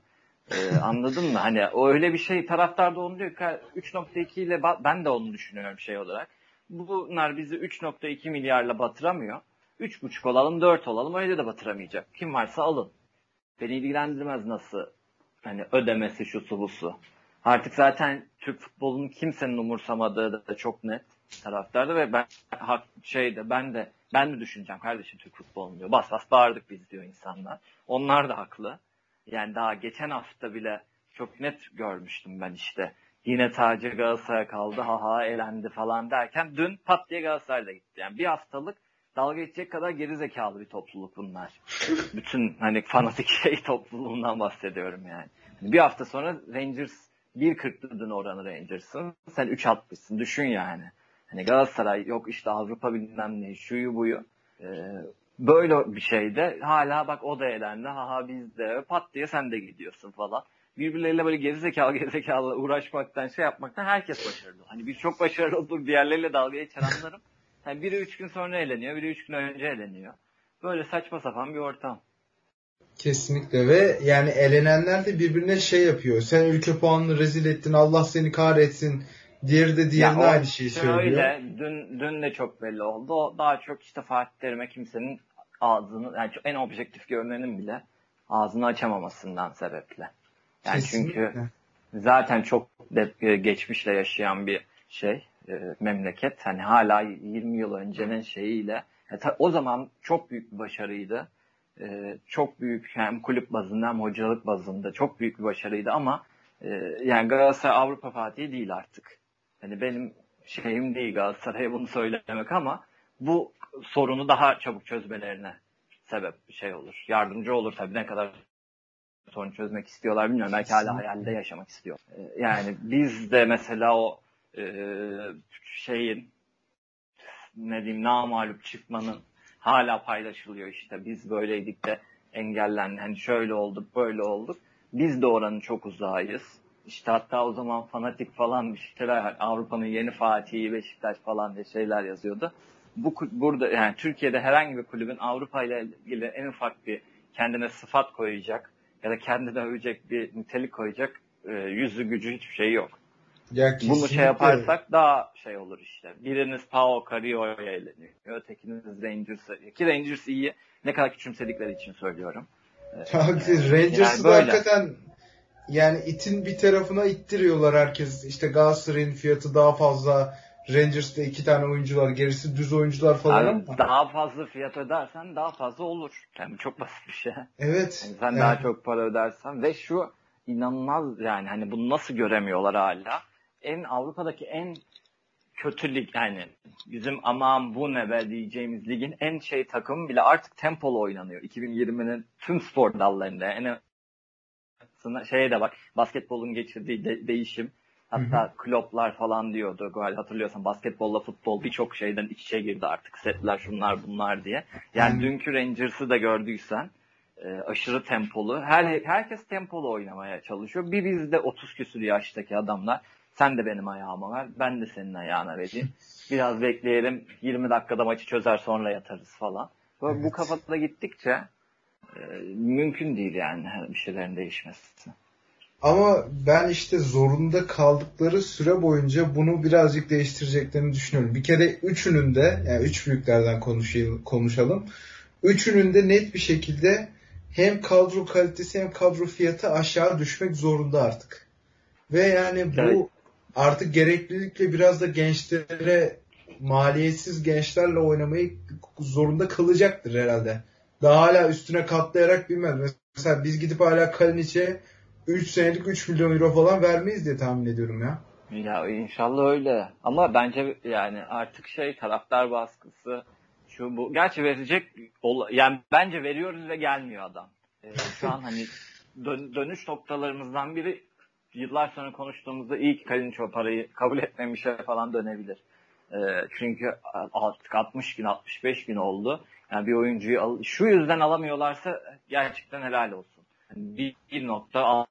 Ee, anladın mı? Hani o öyle bir şey taraftar da onu diyor. 3.2 ile ben de onu düşünüyorum şey olarak. Bunlar bizi 3.2 milyarla batıramıyor. 3.5 olalım 4 olalım öyle de batıramayacak. Kim varsa alın. Beni ilgilendirmez nasıl hani ödemesi şu su bu su. Artık zaten Türk futbolunun kimsenin umursamadığı da çok net taraftarda ve ben hak şeyde ben de ben mi düşüneceğim kardeşim Türk futbolunu diyor. Bas bas bağırdık biz diyor insanlar. Onlar da haklı. Yani daha geçen hafta bile çok net görmüştüm ben işte. Yine Taci Galatasaray'a kaldı ha ha elendi falan derken dün pat diye Galatasaray'da gitti. Yani bir haftalık dalga geçecek kadar geri zekalı bir topluluk bunlar. Bütün hani fanatik şey topluluğundan bahsediyorum yani. Bir hafta sonra Rangers 1.40'lı dün oranı Rangers'ın. Sen 3 atmışsın. Düşün yani. Hani Galatasaray yok işte Avrupa bilmem ne şuyu buyu. Ee, böyle bir şeyde hala bak o da elendi. Ha ha biz de pat diye sen de gidiyorsun falan. Birbirleriyle böyle gerizekalı gerizekalı uğraşmaktan şey yapmaktan herkes başarılı. Hani biz çok başarılı olduk diğerleriyle dalga geçen anlarım. Yani biri üç gün sonra eleniyor, biri üç gün önce eleniyor. Böyle saçma sapan bir ortam. Kesinlikle ve yani elenenler de birbirine şey yapıyor. Sen ülke puanını rezil ettin Allah seni kahretsin. Diğeri de diğerine aynı şeyi söylüyor. Öyle. Dün, dün de çok belli oldu. O daha çok işte Fatih Terim'e kimsenin ağzını yani en objektif görünenin bile ağzını açamamasından sebeple. Yani Kesinlikle. çünkü zaten çok de, e, geçmişle yaşayan bir şey e, memleket. Hani hala 20 yıl öncenin şeyiyle e, ta, o zaman çok büyük bir başarıydı e, çok büyük hem kulüp bazında hem hocalık bazında çok büyük bir başarıydı ama e, yani Galatasaray Avrupa Fatih'i değil artık. Hani benim şeyim değil Galatasaray'a bunu söylemek ama bu sorunu daha çabuk çözmelerine sebep şey olur. Yardımcı olur tabii ne kadar sorunu çözmek istiyorlar bilmiyorum. Belki hala hayalde yaşamak istiyor. E, yani biz de mesela o e, şeyin ne diyeyim namalup çıkmanın hala paylaşılıyor işte. Biz böyleydik de engellendi. Hani şöyle olduk, böyle olduk. Biz de oranın çok uzağıyız. İşte hatta o zaman fanatik falan bir şeyler Avrupa'nın yeni Fatih'i Beşiktaş falan diye şeyler yazıyordu. Bu burada yani Türkiye'de herhangi bir kulübün Avrupa ile ilgili en ufak bir kendine sıfat koyacak ya da kendine övecek bir nitelik koyacak e, yüzü gücü hiçbir şey yok. Ya Bunu şey yaparsak daha şey olur işte. Biriniz Pau Carrillo'ya eğleniyor. Ötekiniz Rangers'a. Ki Rangers iyi. Ne kadar küçümsedikleri için söylüyorum. Ee, Rangers'ı yani hakikaten yani itin bir tarafına ittiriyorlar herkes. İşte Galatasaray'ın fiyatı daha fazla. Rangers'ta iki tane oyuncular, gerisi düz oyuncular falan yani ama. Daha fazla fiyat ödersen daha fazla olur. Yani çok basit bir şey. Evet. Yani sen yani. daha çok para ödersen ve şu inanılmaz yani hani bunu nasıl göremiyorlar hala en Avrupa'daki en kötü lig yani bizim aman bu ne be diyeceğimiz ligin en şey takımı bile artık tempolu oynanıyor. 2020'nin tüm spor dallarında. En şeye de bak basketbolun geçirdiği de, değişim hatta hı kloplar falan diyordu galiba hatırlıyorsan basketbolla futbol birçok şeyden iç içe girdi artık setler şunlar bunlar diye. Yani hı dünkü Rangers'ı da gördüysen e, aşırı tempolu. Her herkes tempolu oynamaya çalışıyor. Bir bizde 30 küsur yaştaki adamlar sen de benim ayağıma ver, ben de senin ayağına vereyim. Biraz bekleyelim, 20 dakikada maçı çözer sonra yatarız falan. Böyle evet. Bu kafada gittikçe e, mümkün değil yani bir şeylerin değişmesi. Ama ben işte zorunda kaldıkları süre boyunca bunu birazcık değiştireceklerini düşünüyorum. Bir kere üçünün de yani üç büyüklerden konuşalım. konuşalım. Üçünün de net bir şekilde hem kadro kalitesi hem kadro fiyatı aşağı düşmek zorunda artık. Ve yani bu evet. artık gereklilikle biraz da gençlere maliyetsiz gençlerle oynamayı zorunda kalacaktır herhalde. Daha hala üstüne katlayarak bilmez. Mesela biz gidip hala Kalinic'e 3 senelik 3 milyon euro falan vermeyiz diye tahmin ediyorum ya. Ya inşallah öyle. Ama bence yani artık şey taraftar baskısı şu bu. Gerçi verecek yani bence veriyoruz ve gelmiyor adam. Ee, şu an hani dön, dönüş noktalarımızdan biri yıllar sonra konuştuğumuzda iyi ki Kalinic o parayı kabul etmemişe falan dönebilir. Ee, çünkü artık 60 gün 65 gün oldu. Yani bir oyuncuyu al, şu yüzden alamıyorlarsa gerçekten helal olsun. Yani bir, bir nokta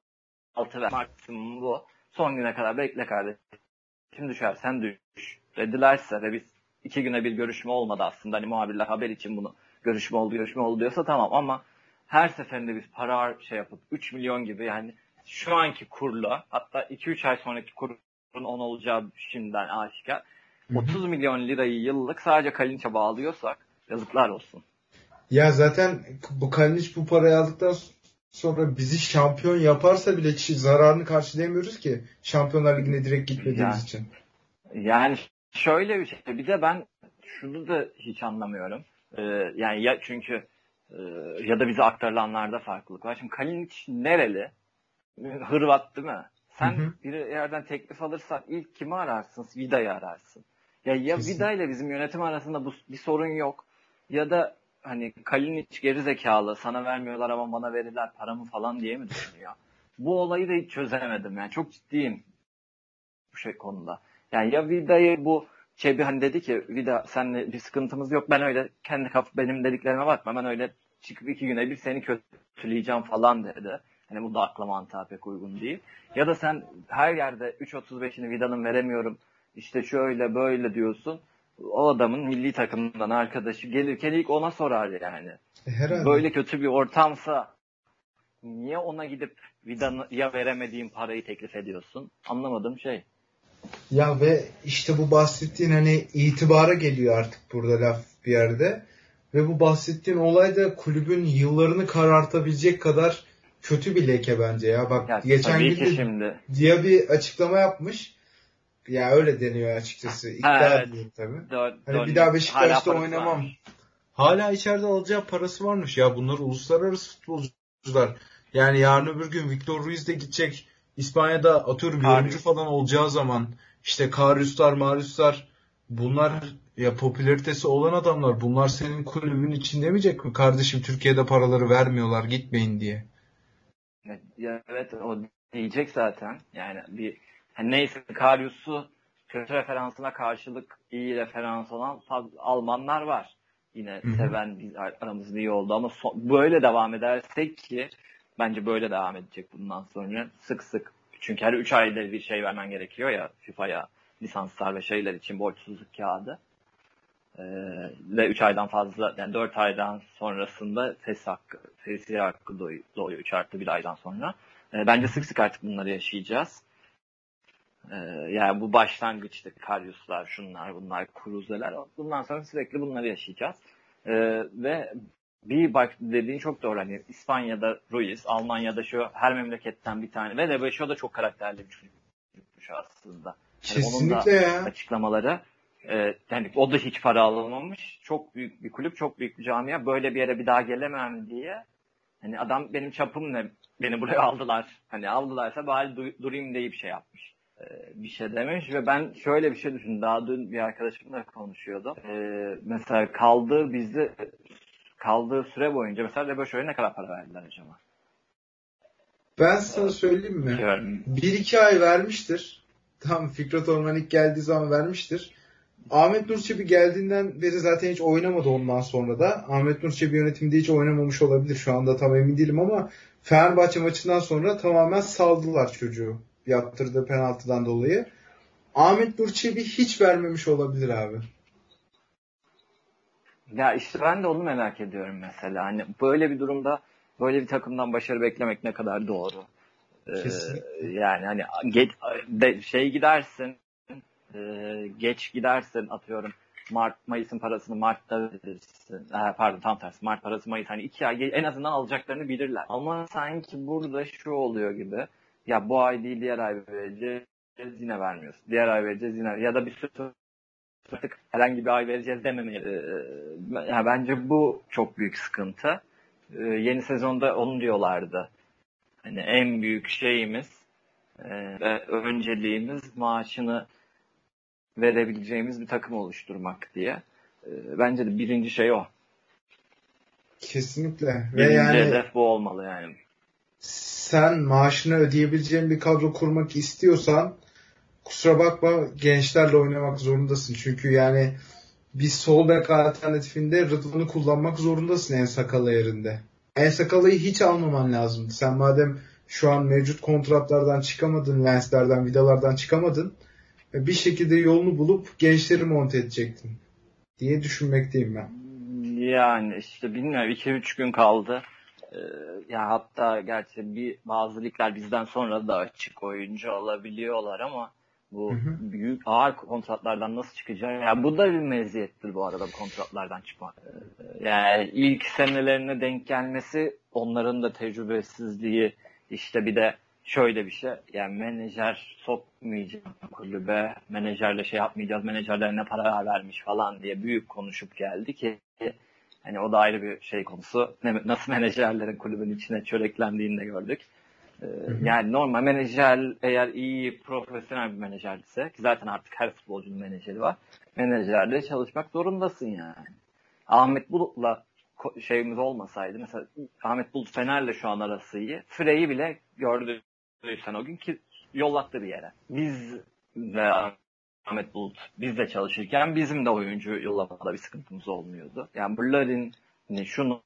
altı ver maksimum bu. Son güne kadar bekle kardeşim. Kim düşersen düş dedilerse ve biz iki güne bir görüşme olmadı aslında. Hani muhabirler haber için bunu görüşme oldu görüşme oldu diyorsa tamam ama her seferinde biz para şey yapıp 3 milyon gibi yani şu anki kurla hatta 2-3 ay sonraki kurun 10 olacağı şimdiden aşikar. 30 milyon lirayı yıllık sadece Kalinç'e bağlıyorsak yazıklar olsun. Ya zaten bu Kalinic bu parayı aldıktan sonra bizi şampiyon yaparsa bile zararını karşılayamıyoruz ki Şampiyonlar Ligi'ne direkt gitmediğimiz yani, için. Yani şöyle bir şey. Bir de ben şunu da hiç anlamıyorum. Ee, yani ya çünkü e, ya da bize aktarılanlarda farklılık var. Şimdi Kalinic nereli? Hırvat değil mi? Sen hı hı. bir yerden teklif alırsan ilk kimi ararsın? Vida'yı ararsın. Ya ya Kesin. Vida ile bizim yönetim arasında bu bir sorun yok. Ya da hani Kalinic geri zekalı sana vermiyorlar ama bana verirler paramı falan diye mi düşünüyor? Bu olayı da hiç çözemedim yani çok ciddiyim bu şey konuda. Yani ya Vida'yı bu Çebi hani dedi ki Vida senle bir sıkıntımız yok ben öyle kendi kaf benim dediklerime bakma ben öyle çıkıp iki güne bir seni kötüleyeceğim falan dedi. Hani bu da akla mantığa pek uygun değil. Ya da sen her yerde 3.35'ini Vida'nın veremiyorum işte şöyle böyle diyorsun o adamın milli takımdan arkadaşı gelirken ilk ona sorar yani. E, herhalde. Böyle kötü bir ortamsa niye ona gidip Vida'ya veremediğin parayı teklif ediyorsun? Anlamadığım şey. Ya ve işte bu bahsettiğin hani itibara geliyor artık burada laf bir yerde. Ve bu bahsettiğin olay da kulübün yıllarını karartabilecek kadar kötü bir leke bence ya. Bak ya, geçen gün diye bir açıklama yapmış. Ya öyle deniyor açıkçası. İddia ha, evet. tabii. Dön, hani dön. bir daha Beşiktaş'ta oynamam. Var. Hala içeride alacağı parası varmış ya. Bunlar uluslararası futbolcular. Yani yarın öbür gün Victor Ruiz de gidecek. İspanya'da atıyorum yorumcu falan olacağı zaman işte Kariuslar, Mariuslar bunlar ya popülaritesi olan adamlar. Bunlar senin kulübün için demeyecek mi? Kardeşim Türkiye'de paraları vermiyorlar gitmeyin diye. Ya, evet o diyecek zaten. Yani bir hani neyse Karius'u kötü referansına karşılık iyi referans olan Almanlar var. Yine Hı-hı. seven biz aramızda iyi oldu ama so- böyle devam edersek ki bence böyle devam edecek bundan sonra sık sık. Çünkü her 3 ayda bir şey vermen gerekiyor ya FIFA'ya lisanslar ve şeyler için borçsuzluk kağıdı. Ee, ve 3 aydan fazla yani 4 aydan sonrasında FES hakkı, FES'i hakkı doğuyor 3 artı 1 aydan sonra. Ee, bence sık sık artık bunları yaşayacağız. Ee, yani bu başlangıçta Karyuslar, şunlar, bunlar, Kruzeler. Bundan sonra sürekli bunları yaşayacağız. Ee, ve bir bak dediğin çok doğru. Hani İspanya'da Ruiz, Almanya'da şu her memleketten bir tane ve Rebeşo da çok karakterli bir çocukmuş aslında. Yani onun da ya. açıklamaları e, yani o da hiç para alamamış. Çok büyük bir kulüp, çok büyük bir camia. Böyle bir yere bir daha gelemem diye. Hani adam benim çapım ne? Beni buraya aldılar. Hani aldılarsa bari durayım diye bir şey yapmış. Bir şey demiş ve ben şöyle bir şey düşündüm. Daha dün bir arkadaşımla konuşuyordum. Ee, mesela kaldığı bizde kaldığı süre boyunca mesela Rebeşo'ya ne kadar para verdiler acaba? Ben sana söyleyeyim mi? Bir iki ay vermiştir. Tam Fikret Orman ilk geldiği zaman vermiştir. Ahmet Nur Çebi geldiğinden beri zaten hiç oynamadı ondan sonra da. Ahmet Nur Çebi yönetiminde hiç oynamamış olabilir. Şu anda tam emin değilim ama Fenerbahçe maçından sonra tamamen saldılar çocuğu. Yaptırdığı penaltıdan dolayı. Ahmet Nur Çebi hiç vermemiş olabilir abi. Ya işte ben de onu merak ediyorum mesela. Hani böyle bir durumda böyle bir takımdan başarı beklemek ne kadar doğru. Ee, yani hani geç, de, şey gidersin e, geç gidersin atıyorum Mart Mayıs'ın parasını Mart'ta verirsin. E, pardon tam tersi. Mart parası Mayıs hani iki ay en azından alacaklarını bilirler. Ama sanki burada şu oluyor gibi. Ya bu ay değil diğer ay vereceğiz yine vermiyorsun. Diğer ay vereceğiz yine ya da bir sürü artık herhangi bir ay vereceğiz dememeli. Ee, yani bence bu çok büyük sıkıntı. Ee, yeni sezonda onu diyorlardı. Hani en büyük şeyimiz e, ve önceliğimiz maaşını verebileceğimiz bir takım oluşturmak diye. Ee, bence de birinci şey o. Kesinlikle. Birinci Ve yani hedef bu olmalı yani. Sen maaşını ödeyebileceğin bir kadro kurmak istiyorsan kusura bakma gençlerle oynamak zorundasın. Çünkü yani bir sol bek alternatifinde Rıdvan'ı kullanmak zorundasın en sakalı yerinde. En sakalıyı hiç almaman lazım. Sen madem şu an mevcut kontratlardan çıkamadın, lenslerden, vidalardan çıkamadın bir şekilde yolunu bulup gençleri monte edecektin diye düşünmekteyim ben. Yani işte bilmiyorum 2-3 gün kaldı. Ee, ya hatta gerçi bir bazı ligler bizden sonra da açık oyuncu alabiliyorlar ama bu hı hı. büyük ağır kontratlardan nasıl çıkacağı ya bu da bir meziyettir bu arada bu kontratlardan çıkmak. Ee, yani ilk senelerine denk gelmesi onların da tecrübesizliği işte bir de şöyle bir şey yani menajer sokmayacak kulübe menajerle şey yapmayacağız menajerlerine para vermiş falan diye büyük konuşup geldi ki hani o da ayrı bir şey konusu nasıl menajerlerin kulübün içine çöreklendiğini de gördük. Ee, yani normal menajer eğer iyi profesyonel bir menajerse ki zaten artık her futbolcunun menajeri var. Menajerle çalışmak zorundasın yani. Ahmet Bulut'la şeyimiz olmasaydı mesela Ahmet Bulut Fener'le şu an arası iyi. Frey'i bile gördüysen o gün ki yollattı bir yere. Biz ve Ahmet Bulut biz de çalışırken bizim de oyuncu yollamada bir sıkıntımız olmuyordu. Yani bu Larin şunu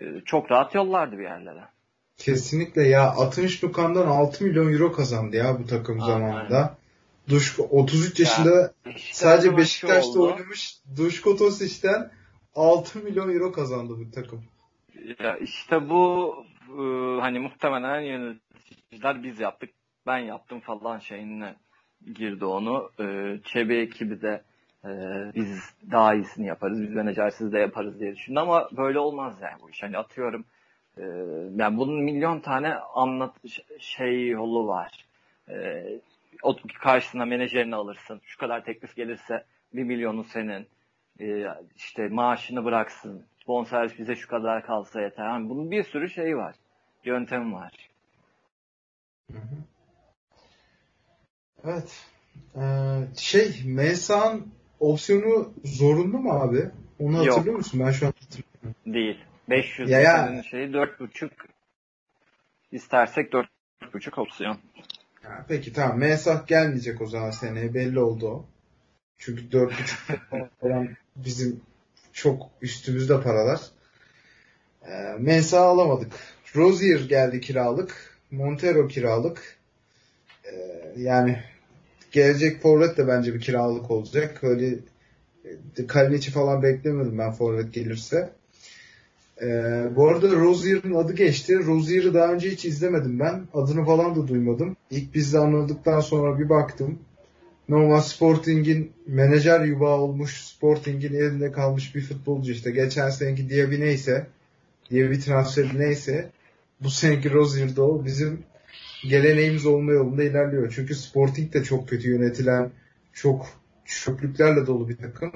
e, çok rahat yollardı bir yerlere. Kesinlikle ya Atınç Lukan'dan 6 milyon euro kazandı ya bu takım Aa, zamanında. Duşko 33 yaşında işte sadece Beşiktaş'ta oynamış Duşko Tosic'ten 6 milyon euro kazandı bu takım. Ya işte bu e, hani muhtemelen yöneticiler biz yaptık ben yaptım falan şeyine girdi onu. E, Çebe ekibi de e, biz daha iyisini yaparız, biz menajersiz de yaparız diye düşündü ama böyle olmaz yani bu iş. Hani atıyorum ee, yani bunun milyon tane anlat şey yolu var. Ee, o karşısına menajerini alırsın. Şu kadar teklif gelirse bir milyonu senin. Ee, işte maaşını bıraksın. Bonservis bize şu kadar kalsa yeter. Yani bunun bir sürü şey var. Yöntem var. Evet. Ee, şey Mensah'ın opsiyonu zorunlu mu abi? Onu hatırlıyor Yok. musun? Ben şu an hatırlamıyorum. Değil. 500 ya ya. şeyi 4.5 istersek 4.5 opsiyon. Ya peki tamam. Mesah gelmeyecek o zaman seneye belli oldu o. Çünkü 4.5 falan bizim çok üstümüzde paralar. E, Mensah alamadık. Rozier geldi kiralık. Montero kiralık. E, yani gelecek forvet de bence bir kiralık olacak. Öyle e, Kaliniç'i falan beklemiyordum ben forvet gelirse. Ee, bu arada Rozier'in adı geçti. Rozier'i daha önce hiç izlemedim ben. Adını falan da duymadım. İlk bizde anladıktan sonra bir baktım. Normal Sporting'in menajer yuvağı olmuş Sporting'in elinde kalmış bir futbolcu işte. Geçen seneki Diaby neyse Diaby transferi neyse bu seneki Rozier'de o bizim geleneğimiz olma yolunda ilerliyor. Çünkü Sporting de çok kötü yönetilen, çok çöplüklerle dolu bir takım.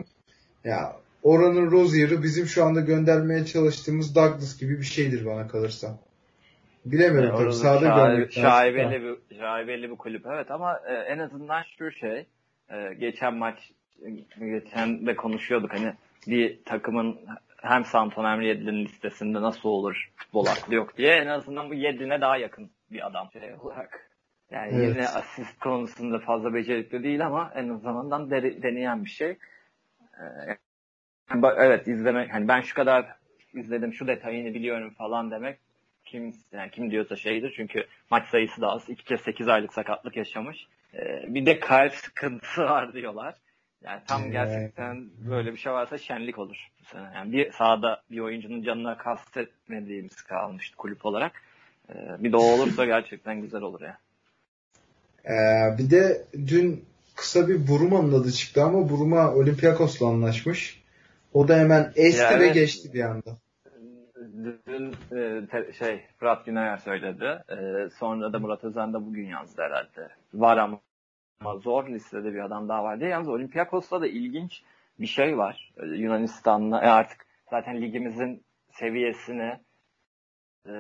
Ya oranın Rozier'ı bizim şu anda göndermeye çalıştığımız Douglas gibi bir şeydir bana kalırsa. Bilemiyorum yani tabii sahada görmek şaibeli bir, şaibeli bir kulüp evet ama e, en azından şu şey e, geçen maç geçen de konuşuyorduk hani bir takımın hem Santon hem Yedlin'in listesinde nasıl olur futbol aklı yok diye en azından bu Yedlin'e daha yakın bir adam şey olarak. Yani evet. yine asist konusunda fazla becerikli değil ama en azından de, deneyen bir şey. Ee, evet izlemek hani ben şu kadar izledim şu detayını biliyorum falan demek kim yani kim diyorsa şeydir çünkü maç sayısı da az. İki kez 8 aylık sakatlık yaşamış. Ee, bir de kalp sıkıntısı var diyorlar. Yani tam gerçekten böyle bir şey varsa şenlik olur. Yani bir sahada bir oyuncunun canına kastetmediğimiz kalmıştı kulüp olarak. Ee, bir de o olursa gerçekten güzel olur ya. Ee, bir de dün kısa bir Buruma'nın adı çıktı ama Buruma Olympiakos'la anlaşmış. O da hemen esti yani, ve geçti bir anda. Dün e, şey Fırat Güner söyledi. E, sonra da Murat Özen de bugün yazdı herhalde. Var ama ama zor listede bir adam daha var diye. Yalnız Olympiakos'ta da ilginç bir şey var. Ee, Yunanistan'la e artık zaten ligimizin seviyesini e,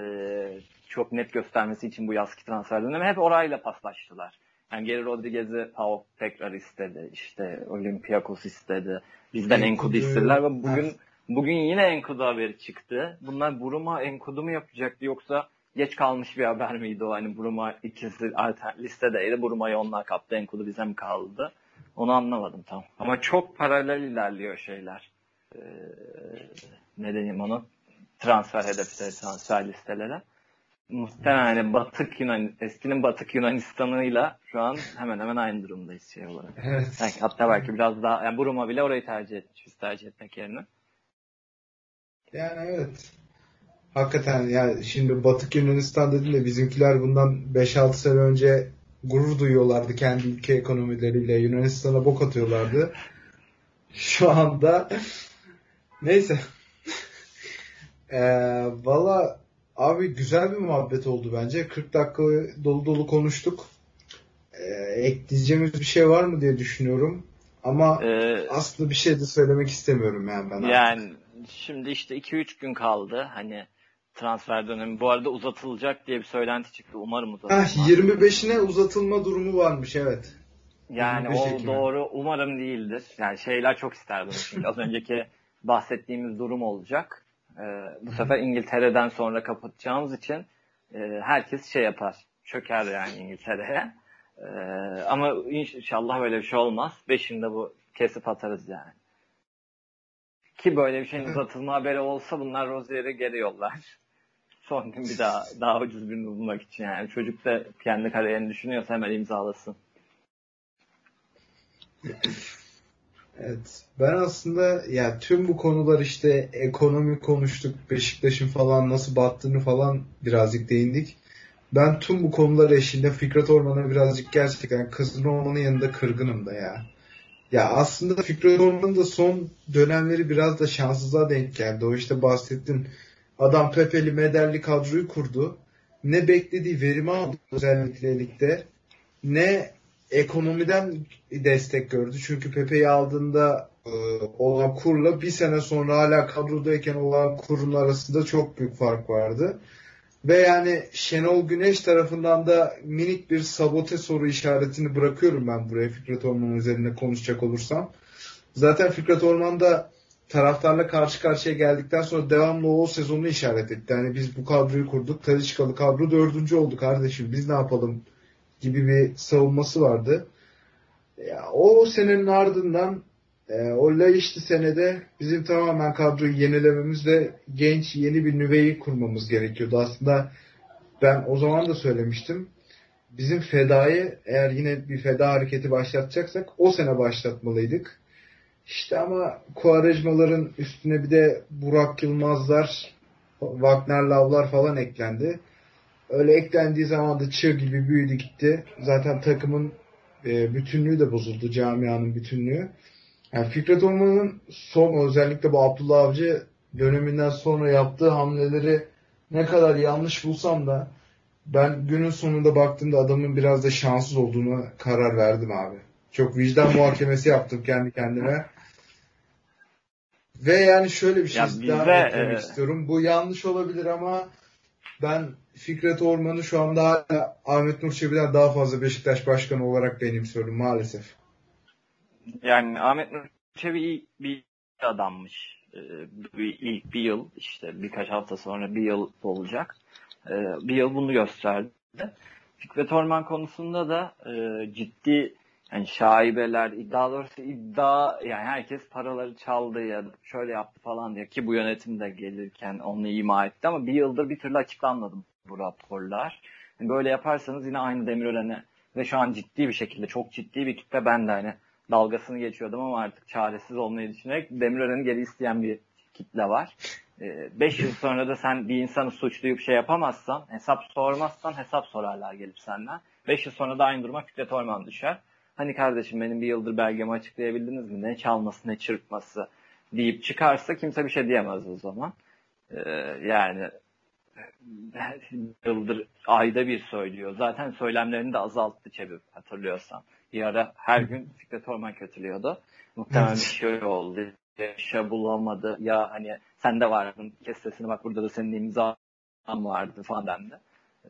çok net göstermesi için bu yazki transfer dönemi hep orayla paslaştılar. Yani Geri Rodriguez'i PAOK tekrar istedi. İşte Olympiakos istedi. Bizden Enkudu istediler ve bugün bugün yine Enkudu haberi çıktı. Bunlar Buruma Enkudu mu yapacaktı yoksa geç kalmış bir haber miydi o? Hani Buruma ikisi liste listedeydi. Buruma'yı onlar kaptı. Enkudu bize mi kaldı? Onu anlamadım tam. Ama çok paralel ilerliyor şeyler. Ee, ne diyeyim onu? Transfer hedefleri, transfer listeleri. Muhtemelen yani Batık Yunan, eskinin Batık Yunanistan'ıyla şu an hemen hemen aynı durumdayız şey olarak. Evet. Yani hatta belki biraz daha, yani Buruma bile orayı tercih etmiş tercih etmek yerine. Yani evet. Hakikaten ya şimdi Batık Yunanistan dedim de bizimkiler bundan 5-6 sene önce gurur duyuyorlardı kendi ülke ekonomileriyle. Yunanistan'a bok atıyorlardı. Şu anda neyse. ee, Valla abi güzel bir muhabbet oldu bence. 40 dakika dolu dolu konuştuk. Ee, ekleyeceğimiz bir şey var mı diye düşünüyorum. Ama ee, aslında bir şey de söylemek istemiyorum yani ben. Yani artık. şimdi işte 2-3 gün kaldı. Hani transfer dönemi. Bu arada uzatılacak diye bir söylenti çıktı. Umarım uzatılmaz. Ah, 25'ine uzatılma durumu varmış evet. Yani o Ekim'e. doğru umarım değildir. Yani şeyler çok ister bunu çünkü az önceki bahsettiğimiz durum olacak. Ee, bu sefer İngiltere'den sonra kapatacağımız için e, herkes şey yapar. Çöker yani İngiltere'ye. Ee, ama inşallah böyle bir şey olmaz. Beşinde bu kesip atarız yani. Ki böyle bir şeyin uzatılma haberi olsa bunlar Rozier'i geri yollar son gün bir daha daha ucuz birini bulmak için yani. Çocuk da kendi kariyerini düşünüyorsa hemen imzalasın. Evet. Ben aslında ya tüm bu konular işte ekonomi konuştuk, Beşiktaş'ın falan nasıl battığını falan birazcık değindik. Ben tüm bu konular eşliğinde Fikret Orman'a birazcık gerçekten kızın olmanın yanında kırgınım da ya. Ya aslında Fikret Orman'ın da son dönemleri biraz da şanssızlığa denk geldi. O işte bahsettin Adam Pepe'li Mederli kadroyu kurdu. Ne beklediği verimi aldı özellikle ligde. Ne ekonomiden destek gördü. Çünkü Pepe'yi aldığında e, olan kurla bir sene sonra hala kadrodayken olan kurun arasında çok büyük fark vardı. Ve yani Şenol Güneş tarafından da minik bir sabote soru işaretini bırakıyorum ben buraya Fikret Orman üzerine konuşacak olursam. Zaten Fikret Orman da taraftarla karşı karşıya geldikten sonra devamlı o sezonu işaret etti. Yani biz bu kadroyu kurduk. Taliçkalı kadro dördüncü oldu kardeşim. Biz ne yapalım gibi bir savunması vardı. Ya, o senenin ardından e, o Laiç'li senede bizim tamamen kadroyu yenilememiz ve genç yeni bir nüveyi kurmamız gerekiyordu. Aslında ben o zaman da söylemiştim. Bizim fedayı eğer yine bir feda hareketi başlatacaksak o sene başlatmalıydık. İşte ama Kuarejmaların üstüne bir de Burak Yılmazlar, Wagner Lavlar falan eklendi. Öyle eklendiği zaman da çığ gibi büyüdü gitti. Zaten takımın e, bütünlüğü de bozuldu. Camianın bütünlüğü. Yani Fikret Orman'ın son özellikle bu Abdullah Avcı döneminden sonra yaptığı hamleleri ne kadar yanlış bulsam da ben günün sonunda baktığımda adamın biraz da şanssız olduğunu karar verdim abi. Çok vicdan muhakemesi yaptım kendi kendime. Ve yani şöyle bir şey ya daha eklemek e... istiyorum. Bu yanlış olabilir ama ben Fikret Orman'ı şu anda hala Ahmet Nur Çebi'den daha fazla Beşiktaş Başkanı olarak benimsiyorum maalesef. Yani Ahmet Nur Çebi iyi bir adammış. Ee, bir, ilk bir yıl işte birkaç hafta sonra bir yıl olacak. Ee, bir yıl bunu gösterdi. Fikret Orman konusunda da e, ciddi yani şaibeler, iddia doğrusu iddia yani herkes paraları çaldı ya şöyle yaptı falan diye ki bu yönetim de gelirken onu ima etti ama bir yıldır bir türlü açıklanmadı bu raporlar. Böyle yaparsanız yine aynı Demirören'e ve şu an ciddi bir şekilde çok ciddi bir kitle ben de hani dalgasını geçiyordum ama artık çaresiz olmayı düşünerek Demirören'i geri isteyen bir kitle var. 5 yıl sonra da sen bir insanı suçlayıp şey yapamazsan, hesap sormazsan hesap sorarlar gelip senden. 5 yıl sonra da aynı duruma Fikret Orman düşer. Hani kardeşim benim bir yıldır belgemi açıklayabildiniz mi? Ne çalması ne çırpması deyip çıkarsa kimse bir şey diyemez o zaman. Ee, yani yıldır ayda bir söylüyor. Zaten söylemlerini de azalttı Çebip hatırlıyorsan. Bir ara her gün Fikret Orman kötülüyordu. Muhtemelen bir şey oldu. Şey bulamadı. Ya hani sen de vardın kes sesini bak burada da senin imzan vardı falan dendi.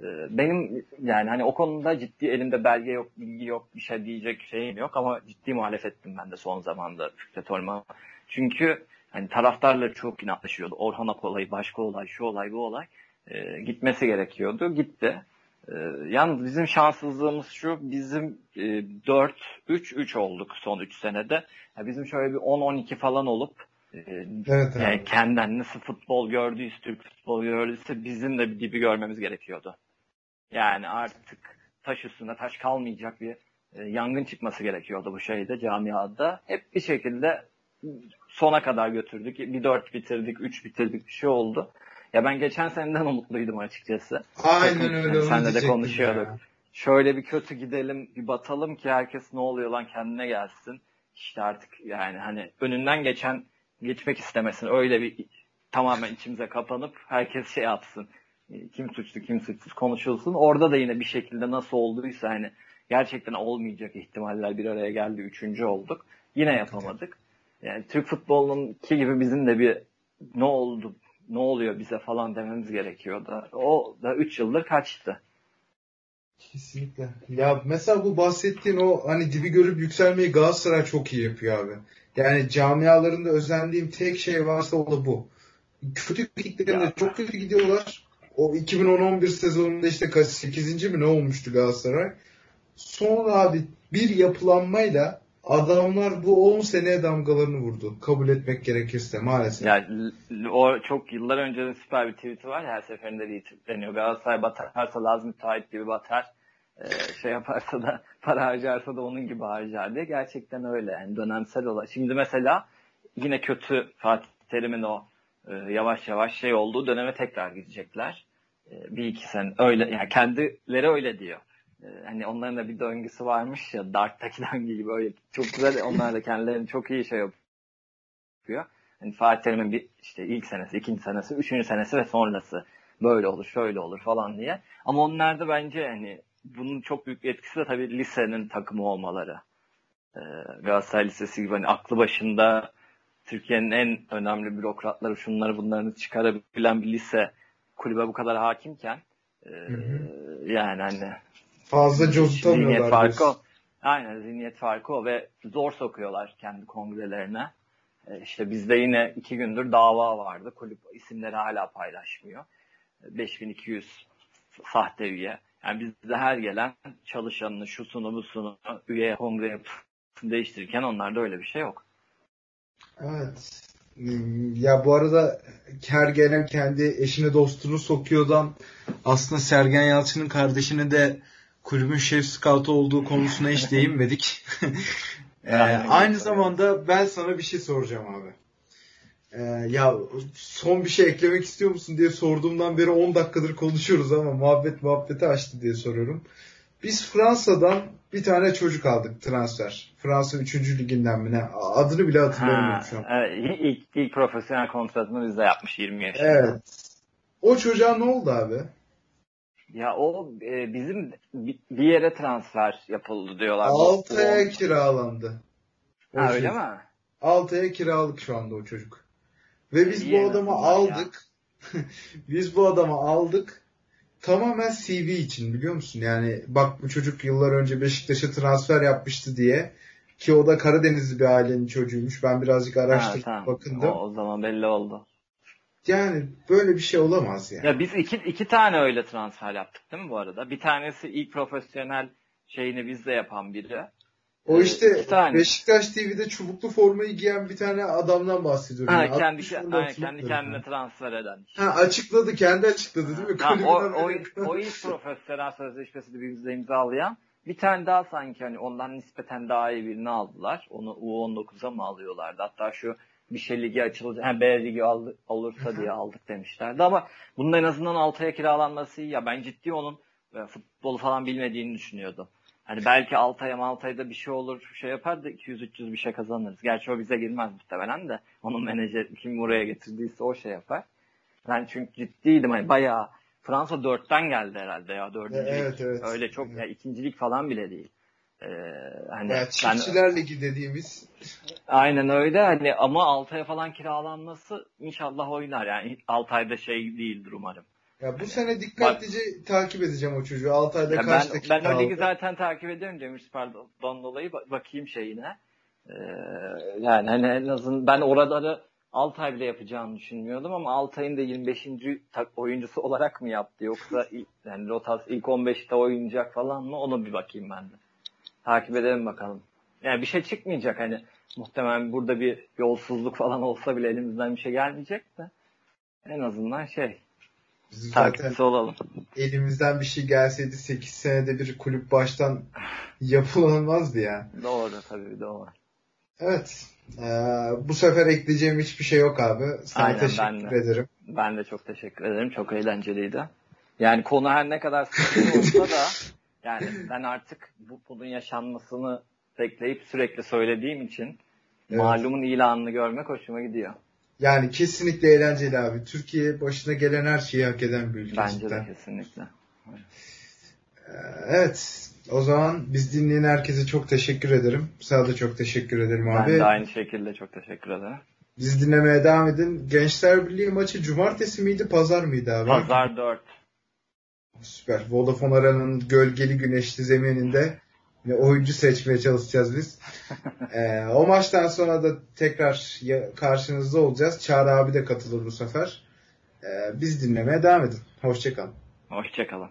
Ee, benim yani hani o konuda ciddi elimde belge yok, bilgi yok, bir şey diyecek şeyim yok ama ciddi muhalefettim ben de son zamanda Fikret Orman. Çünkü hani taraftarla çok inatlaşıyordu. Orhan Ak olayı, başka olay, şu olay, bu olay. E, gitmesi gerekiyordu. Gitti. E, yalnız bizim şanssızlığımız şu, bizim e, 4-3-3 olduk son 3 senede. Yani bizim şöyle bir 10-12 falan olup e, evet, yani kendinden nasıl futbol gördüyse, Türk futbol gördüyse bizim de bir dibi görmemiz gerekiyordu. Yani artık taş üstünde taş kalmayacak bir e, yangın çıkması gerekiyordu bu şeyde camiada. Hep bir şekilde sona kadar götürdük. Bir dört bitirdik, üç bitirdik bir şey oldu. Ya ben geçen seneden umutluydum açıkçası. Aynen Takım, öyle. Yani senle de konuşuyorduk. Ya. Şöyle bir kötü gidelim, bir batalım ki herkes ne oluyor lan kendine gelsin. İşte artık yani hani önünden geçen geçmek istemesin. Öyle bir tamamen içimize kapanıp herkes şey yapsın. Kim suçlu kim suçsuz konuşulsun. Orada da yine bir şekilde nasıl olduysa hani gerçekten olmayacak ihtimaller bir araya geldi. Üçüncü olduk. Yine yapamadık. Yani Türk futbolunun ki gibi bizim de bir ne oldu ne oluyor bize falan dememiz gerekiyordu. O da 3 yıldır kaçtı. Kesinlikle. Ya mesela bu bahsettiğin o hani dibi görüp yükselmeyi Galatasaray çok iyi yapıyor abi. Yani camialarında özendiğim tek şey varsa o da bu. Kötü gittiklerinde çok kötü gidiyorlar. O 2010-11 sezonunda işte kaç 8. mi ne olmuştu Galatasaray. Sonra abi bir yapılanmayla adamlar bu 10 seneye damgalarını vurdu. Kabul etmek gerekirse maalesef. Yani o çok yıllar önce süper bir tweet'i var ya her seferinde retweetleniyor. Galatasaray batarsa lazım müteahhit gibi batar. Ee, şey yaparsa da para harcarsa da onun gibi harcar diye. Gerçekten öyle. Yani dönemsel olarak. Şimdi mesela yine kötü Fatih Terim'in o e, yavaş yavaş şey olduğu döneme tekrar gidecekler. E, bir iki sene öyle yani kendileri öyle diyor hani onların da bir döngüsü varmış ya Dark'taki döngü gibi öyle çok güzel onlar da kendilerini çok iyi şey yapıyor. Hani Fatih Terim'in bir işte ilk senesi, ikinci senesi, üçüncü senesi ve sonrası böyle olur, şöyle olur falan diye. Ama onlarda bence hani bunun çok büyük bir etkisi de tabii lisenin takımı olmaları. Ee, Galatasaray Lisesi gibi hani aklı başında Türkiye'nin en önemli bürokratları şunları bunları çıkarabilen bir lise kulübe bu kadar hakimken e, hı hı. yani hani Fazla cozutamıyorlar. Zihniyet farkı o. Aynen zihniyet farkı o ve zor sokuyorlar kendi kongrelerine. E, işte bizde yine iki gündür dava vardı. Kulüp isimleri hala paylaşmıyor. 5200 sahte üye. Yani bizde her gelen çalışanını, şusunu, busunu, üye kongre değiştirirken onlarda öyle bir şey yok. Evet. Ya bu arada her gelen kendi eşini dostunu sokuyordan aslında Sergen Yalçın'ın kardeşini de kulübün şef scout olduğu konusuna hiç değinmedik. ee, aynı zamanda ben sana bir şey soracağım abi. Ee, ya son bir şey eklemek istiyor musun diye sorduğumdan beri 10 dakikadır konuşuyoruz ama muhabbet muhabbeti açtı diye soruyorum. Biz Fransa'dan bir tane çocuk aldık transfer. Fransa 3. liginden mi ne? Adını bile hatırlamıyorum şu an. Evet, ilk, ilk profesyonel kontratını bizde yapmış 20 yaşında. Evet. O çocuğa ne oldu abi? Ya o e, bizim bir yere transfer yapıldı diyorlar. Altaya kiralandı. O ha, öyle mi? Altaya kiralık şu anda o çocuk. Ve biz İyi bu adamı aldık. biz bu adamı aldık. Tamamen CV için biliyor musun? Yani bak bu çocuk yıllar önce Beşiktaş'a transfer yapmıştı diye. Ki o da Karadenizli bir ailenin çocuğuymuş. Ben birazcık araştırdım, ha, tamam. bakındım. O, o zaman belli oldu. Yani böyle bir şey olamaz yani. Ya biz iki, iki tane öyle transfer yaptık değil mi bu arada? Bir tanesi ilk profesyonel şeyini bizde yapan biri. O işte İki tane. Beşiktaş TV'de çubuklu formayı giyen bir tane adamdan bahsediyorum. Ha, Yani kendi, 60 ke- yılında aynen, kendi kendine transfer eden. Ha, açıkladı, kendi açıkladı değil mi? Tamam, o, o, o ilk profesyonel sözleşmesini bizde imzalayan bir tane daha sanki hani ondan nispeten daha iyi birini aldılar. Onu U19'a mı alıyorlardı? Hatta şu bir şey ligi açılacak, ha, B ligi al, olursa diye aldık demişlerdi ama bunun en azından Altay'a kiralanması iyi ya. Ben ciddi onun e, futbolu falan bilmediğini düşünüyordum. Hani belki Altay'a Maltay'da bir şey olur, şey yapar da 200-300 bir şey kazanırız. Gerçi o bize girmez muhtemelen de. Onun menajer kim buraya getirdiyse o şey yapar. Ben çünkü ciddiydim hani bayağı Fransa dörtten geldi herhalde ya dördüncü Evet, evet. Öyle çok Evet. ya ikincilik falan bile değil. Ee, hani Ya, ben, çiftçiler Ligi dediğimiz aynen öyle hani ama Altay'a falan kiralanması inşallah oynar yani Altay'da şey değildir umarım. Ya bu sene dikkatlice takip edeceğim o çocuğu. Altay'da Ya kaç ben, dakika ben o ligi zaten takip ediyorum Demirspor'dan dolayı Ba- bakayım şeyine. Ee, yani hani en azından ben oraları Altay bile yapacağını düşünmüyordum ama Altay'ın da 25. tak- oyuncusu olarak mı yaptı yoksa yani Rotas ilk 15'te oynayacak falan mı onu bir bakayım ben de. Takip edelim bakalım. Yani bir şey çıkmayacak hani muhtemelen burada bir yolsuzluk falan olsa bile elimizden bir şey gelmeyecek de en azından şey Bizim takipçisi olalım. elimizden bir şey gelseydi 8 senede bir kulüp baştan yapılamazdı ya. Doğru tabii var. Evet. Ee, bu sefer ekleyeceğim hiçbir şey yok abi. Sana Aynen, ben teşekkür de. ederim. Ben de çok teşekkür ederim. Çok eğlenceliydi. Yani konu her ne kadar sıkıntı olsa da yani ben artık bu bunun yaşanmasını bekleyip sürekli söylediğim için Evet. malumun ilanını görmek hoşuma gidiyor. Yani kesinlikle eğlenceli abi. Türkiye başına gelen her şeyi hak eden bir ülke Bence cidden. de kesinlikle. Ee, Evet. O zaman biz dinleyen herkese çok teşekkür ederim. Sana da çok teşekkür ederim Ben abi. de aynı şekilde çok teşekkür ederim. Biz dinlemeye devam edin. Gençler Birliği maçı cumartesi miydi, pazar mıydı abi? Pazar 4. Süper. Vodafone Arena'nın gölgeli güneşli zemininde yine oyuncu seçmeye çalışacağız biz. Ee, o maçtan sonra da tekrar karşınızda olacağız. Çağrı abi de katılır bu sefer. Ee, biz dinlemeye devam edin. Hoşçakalın. Hoşçakalın.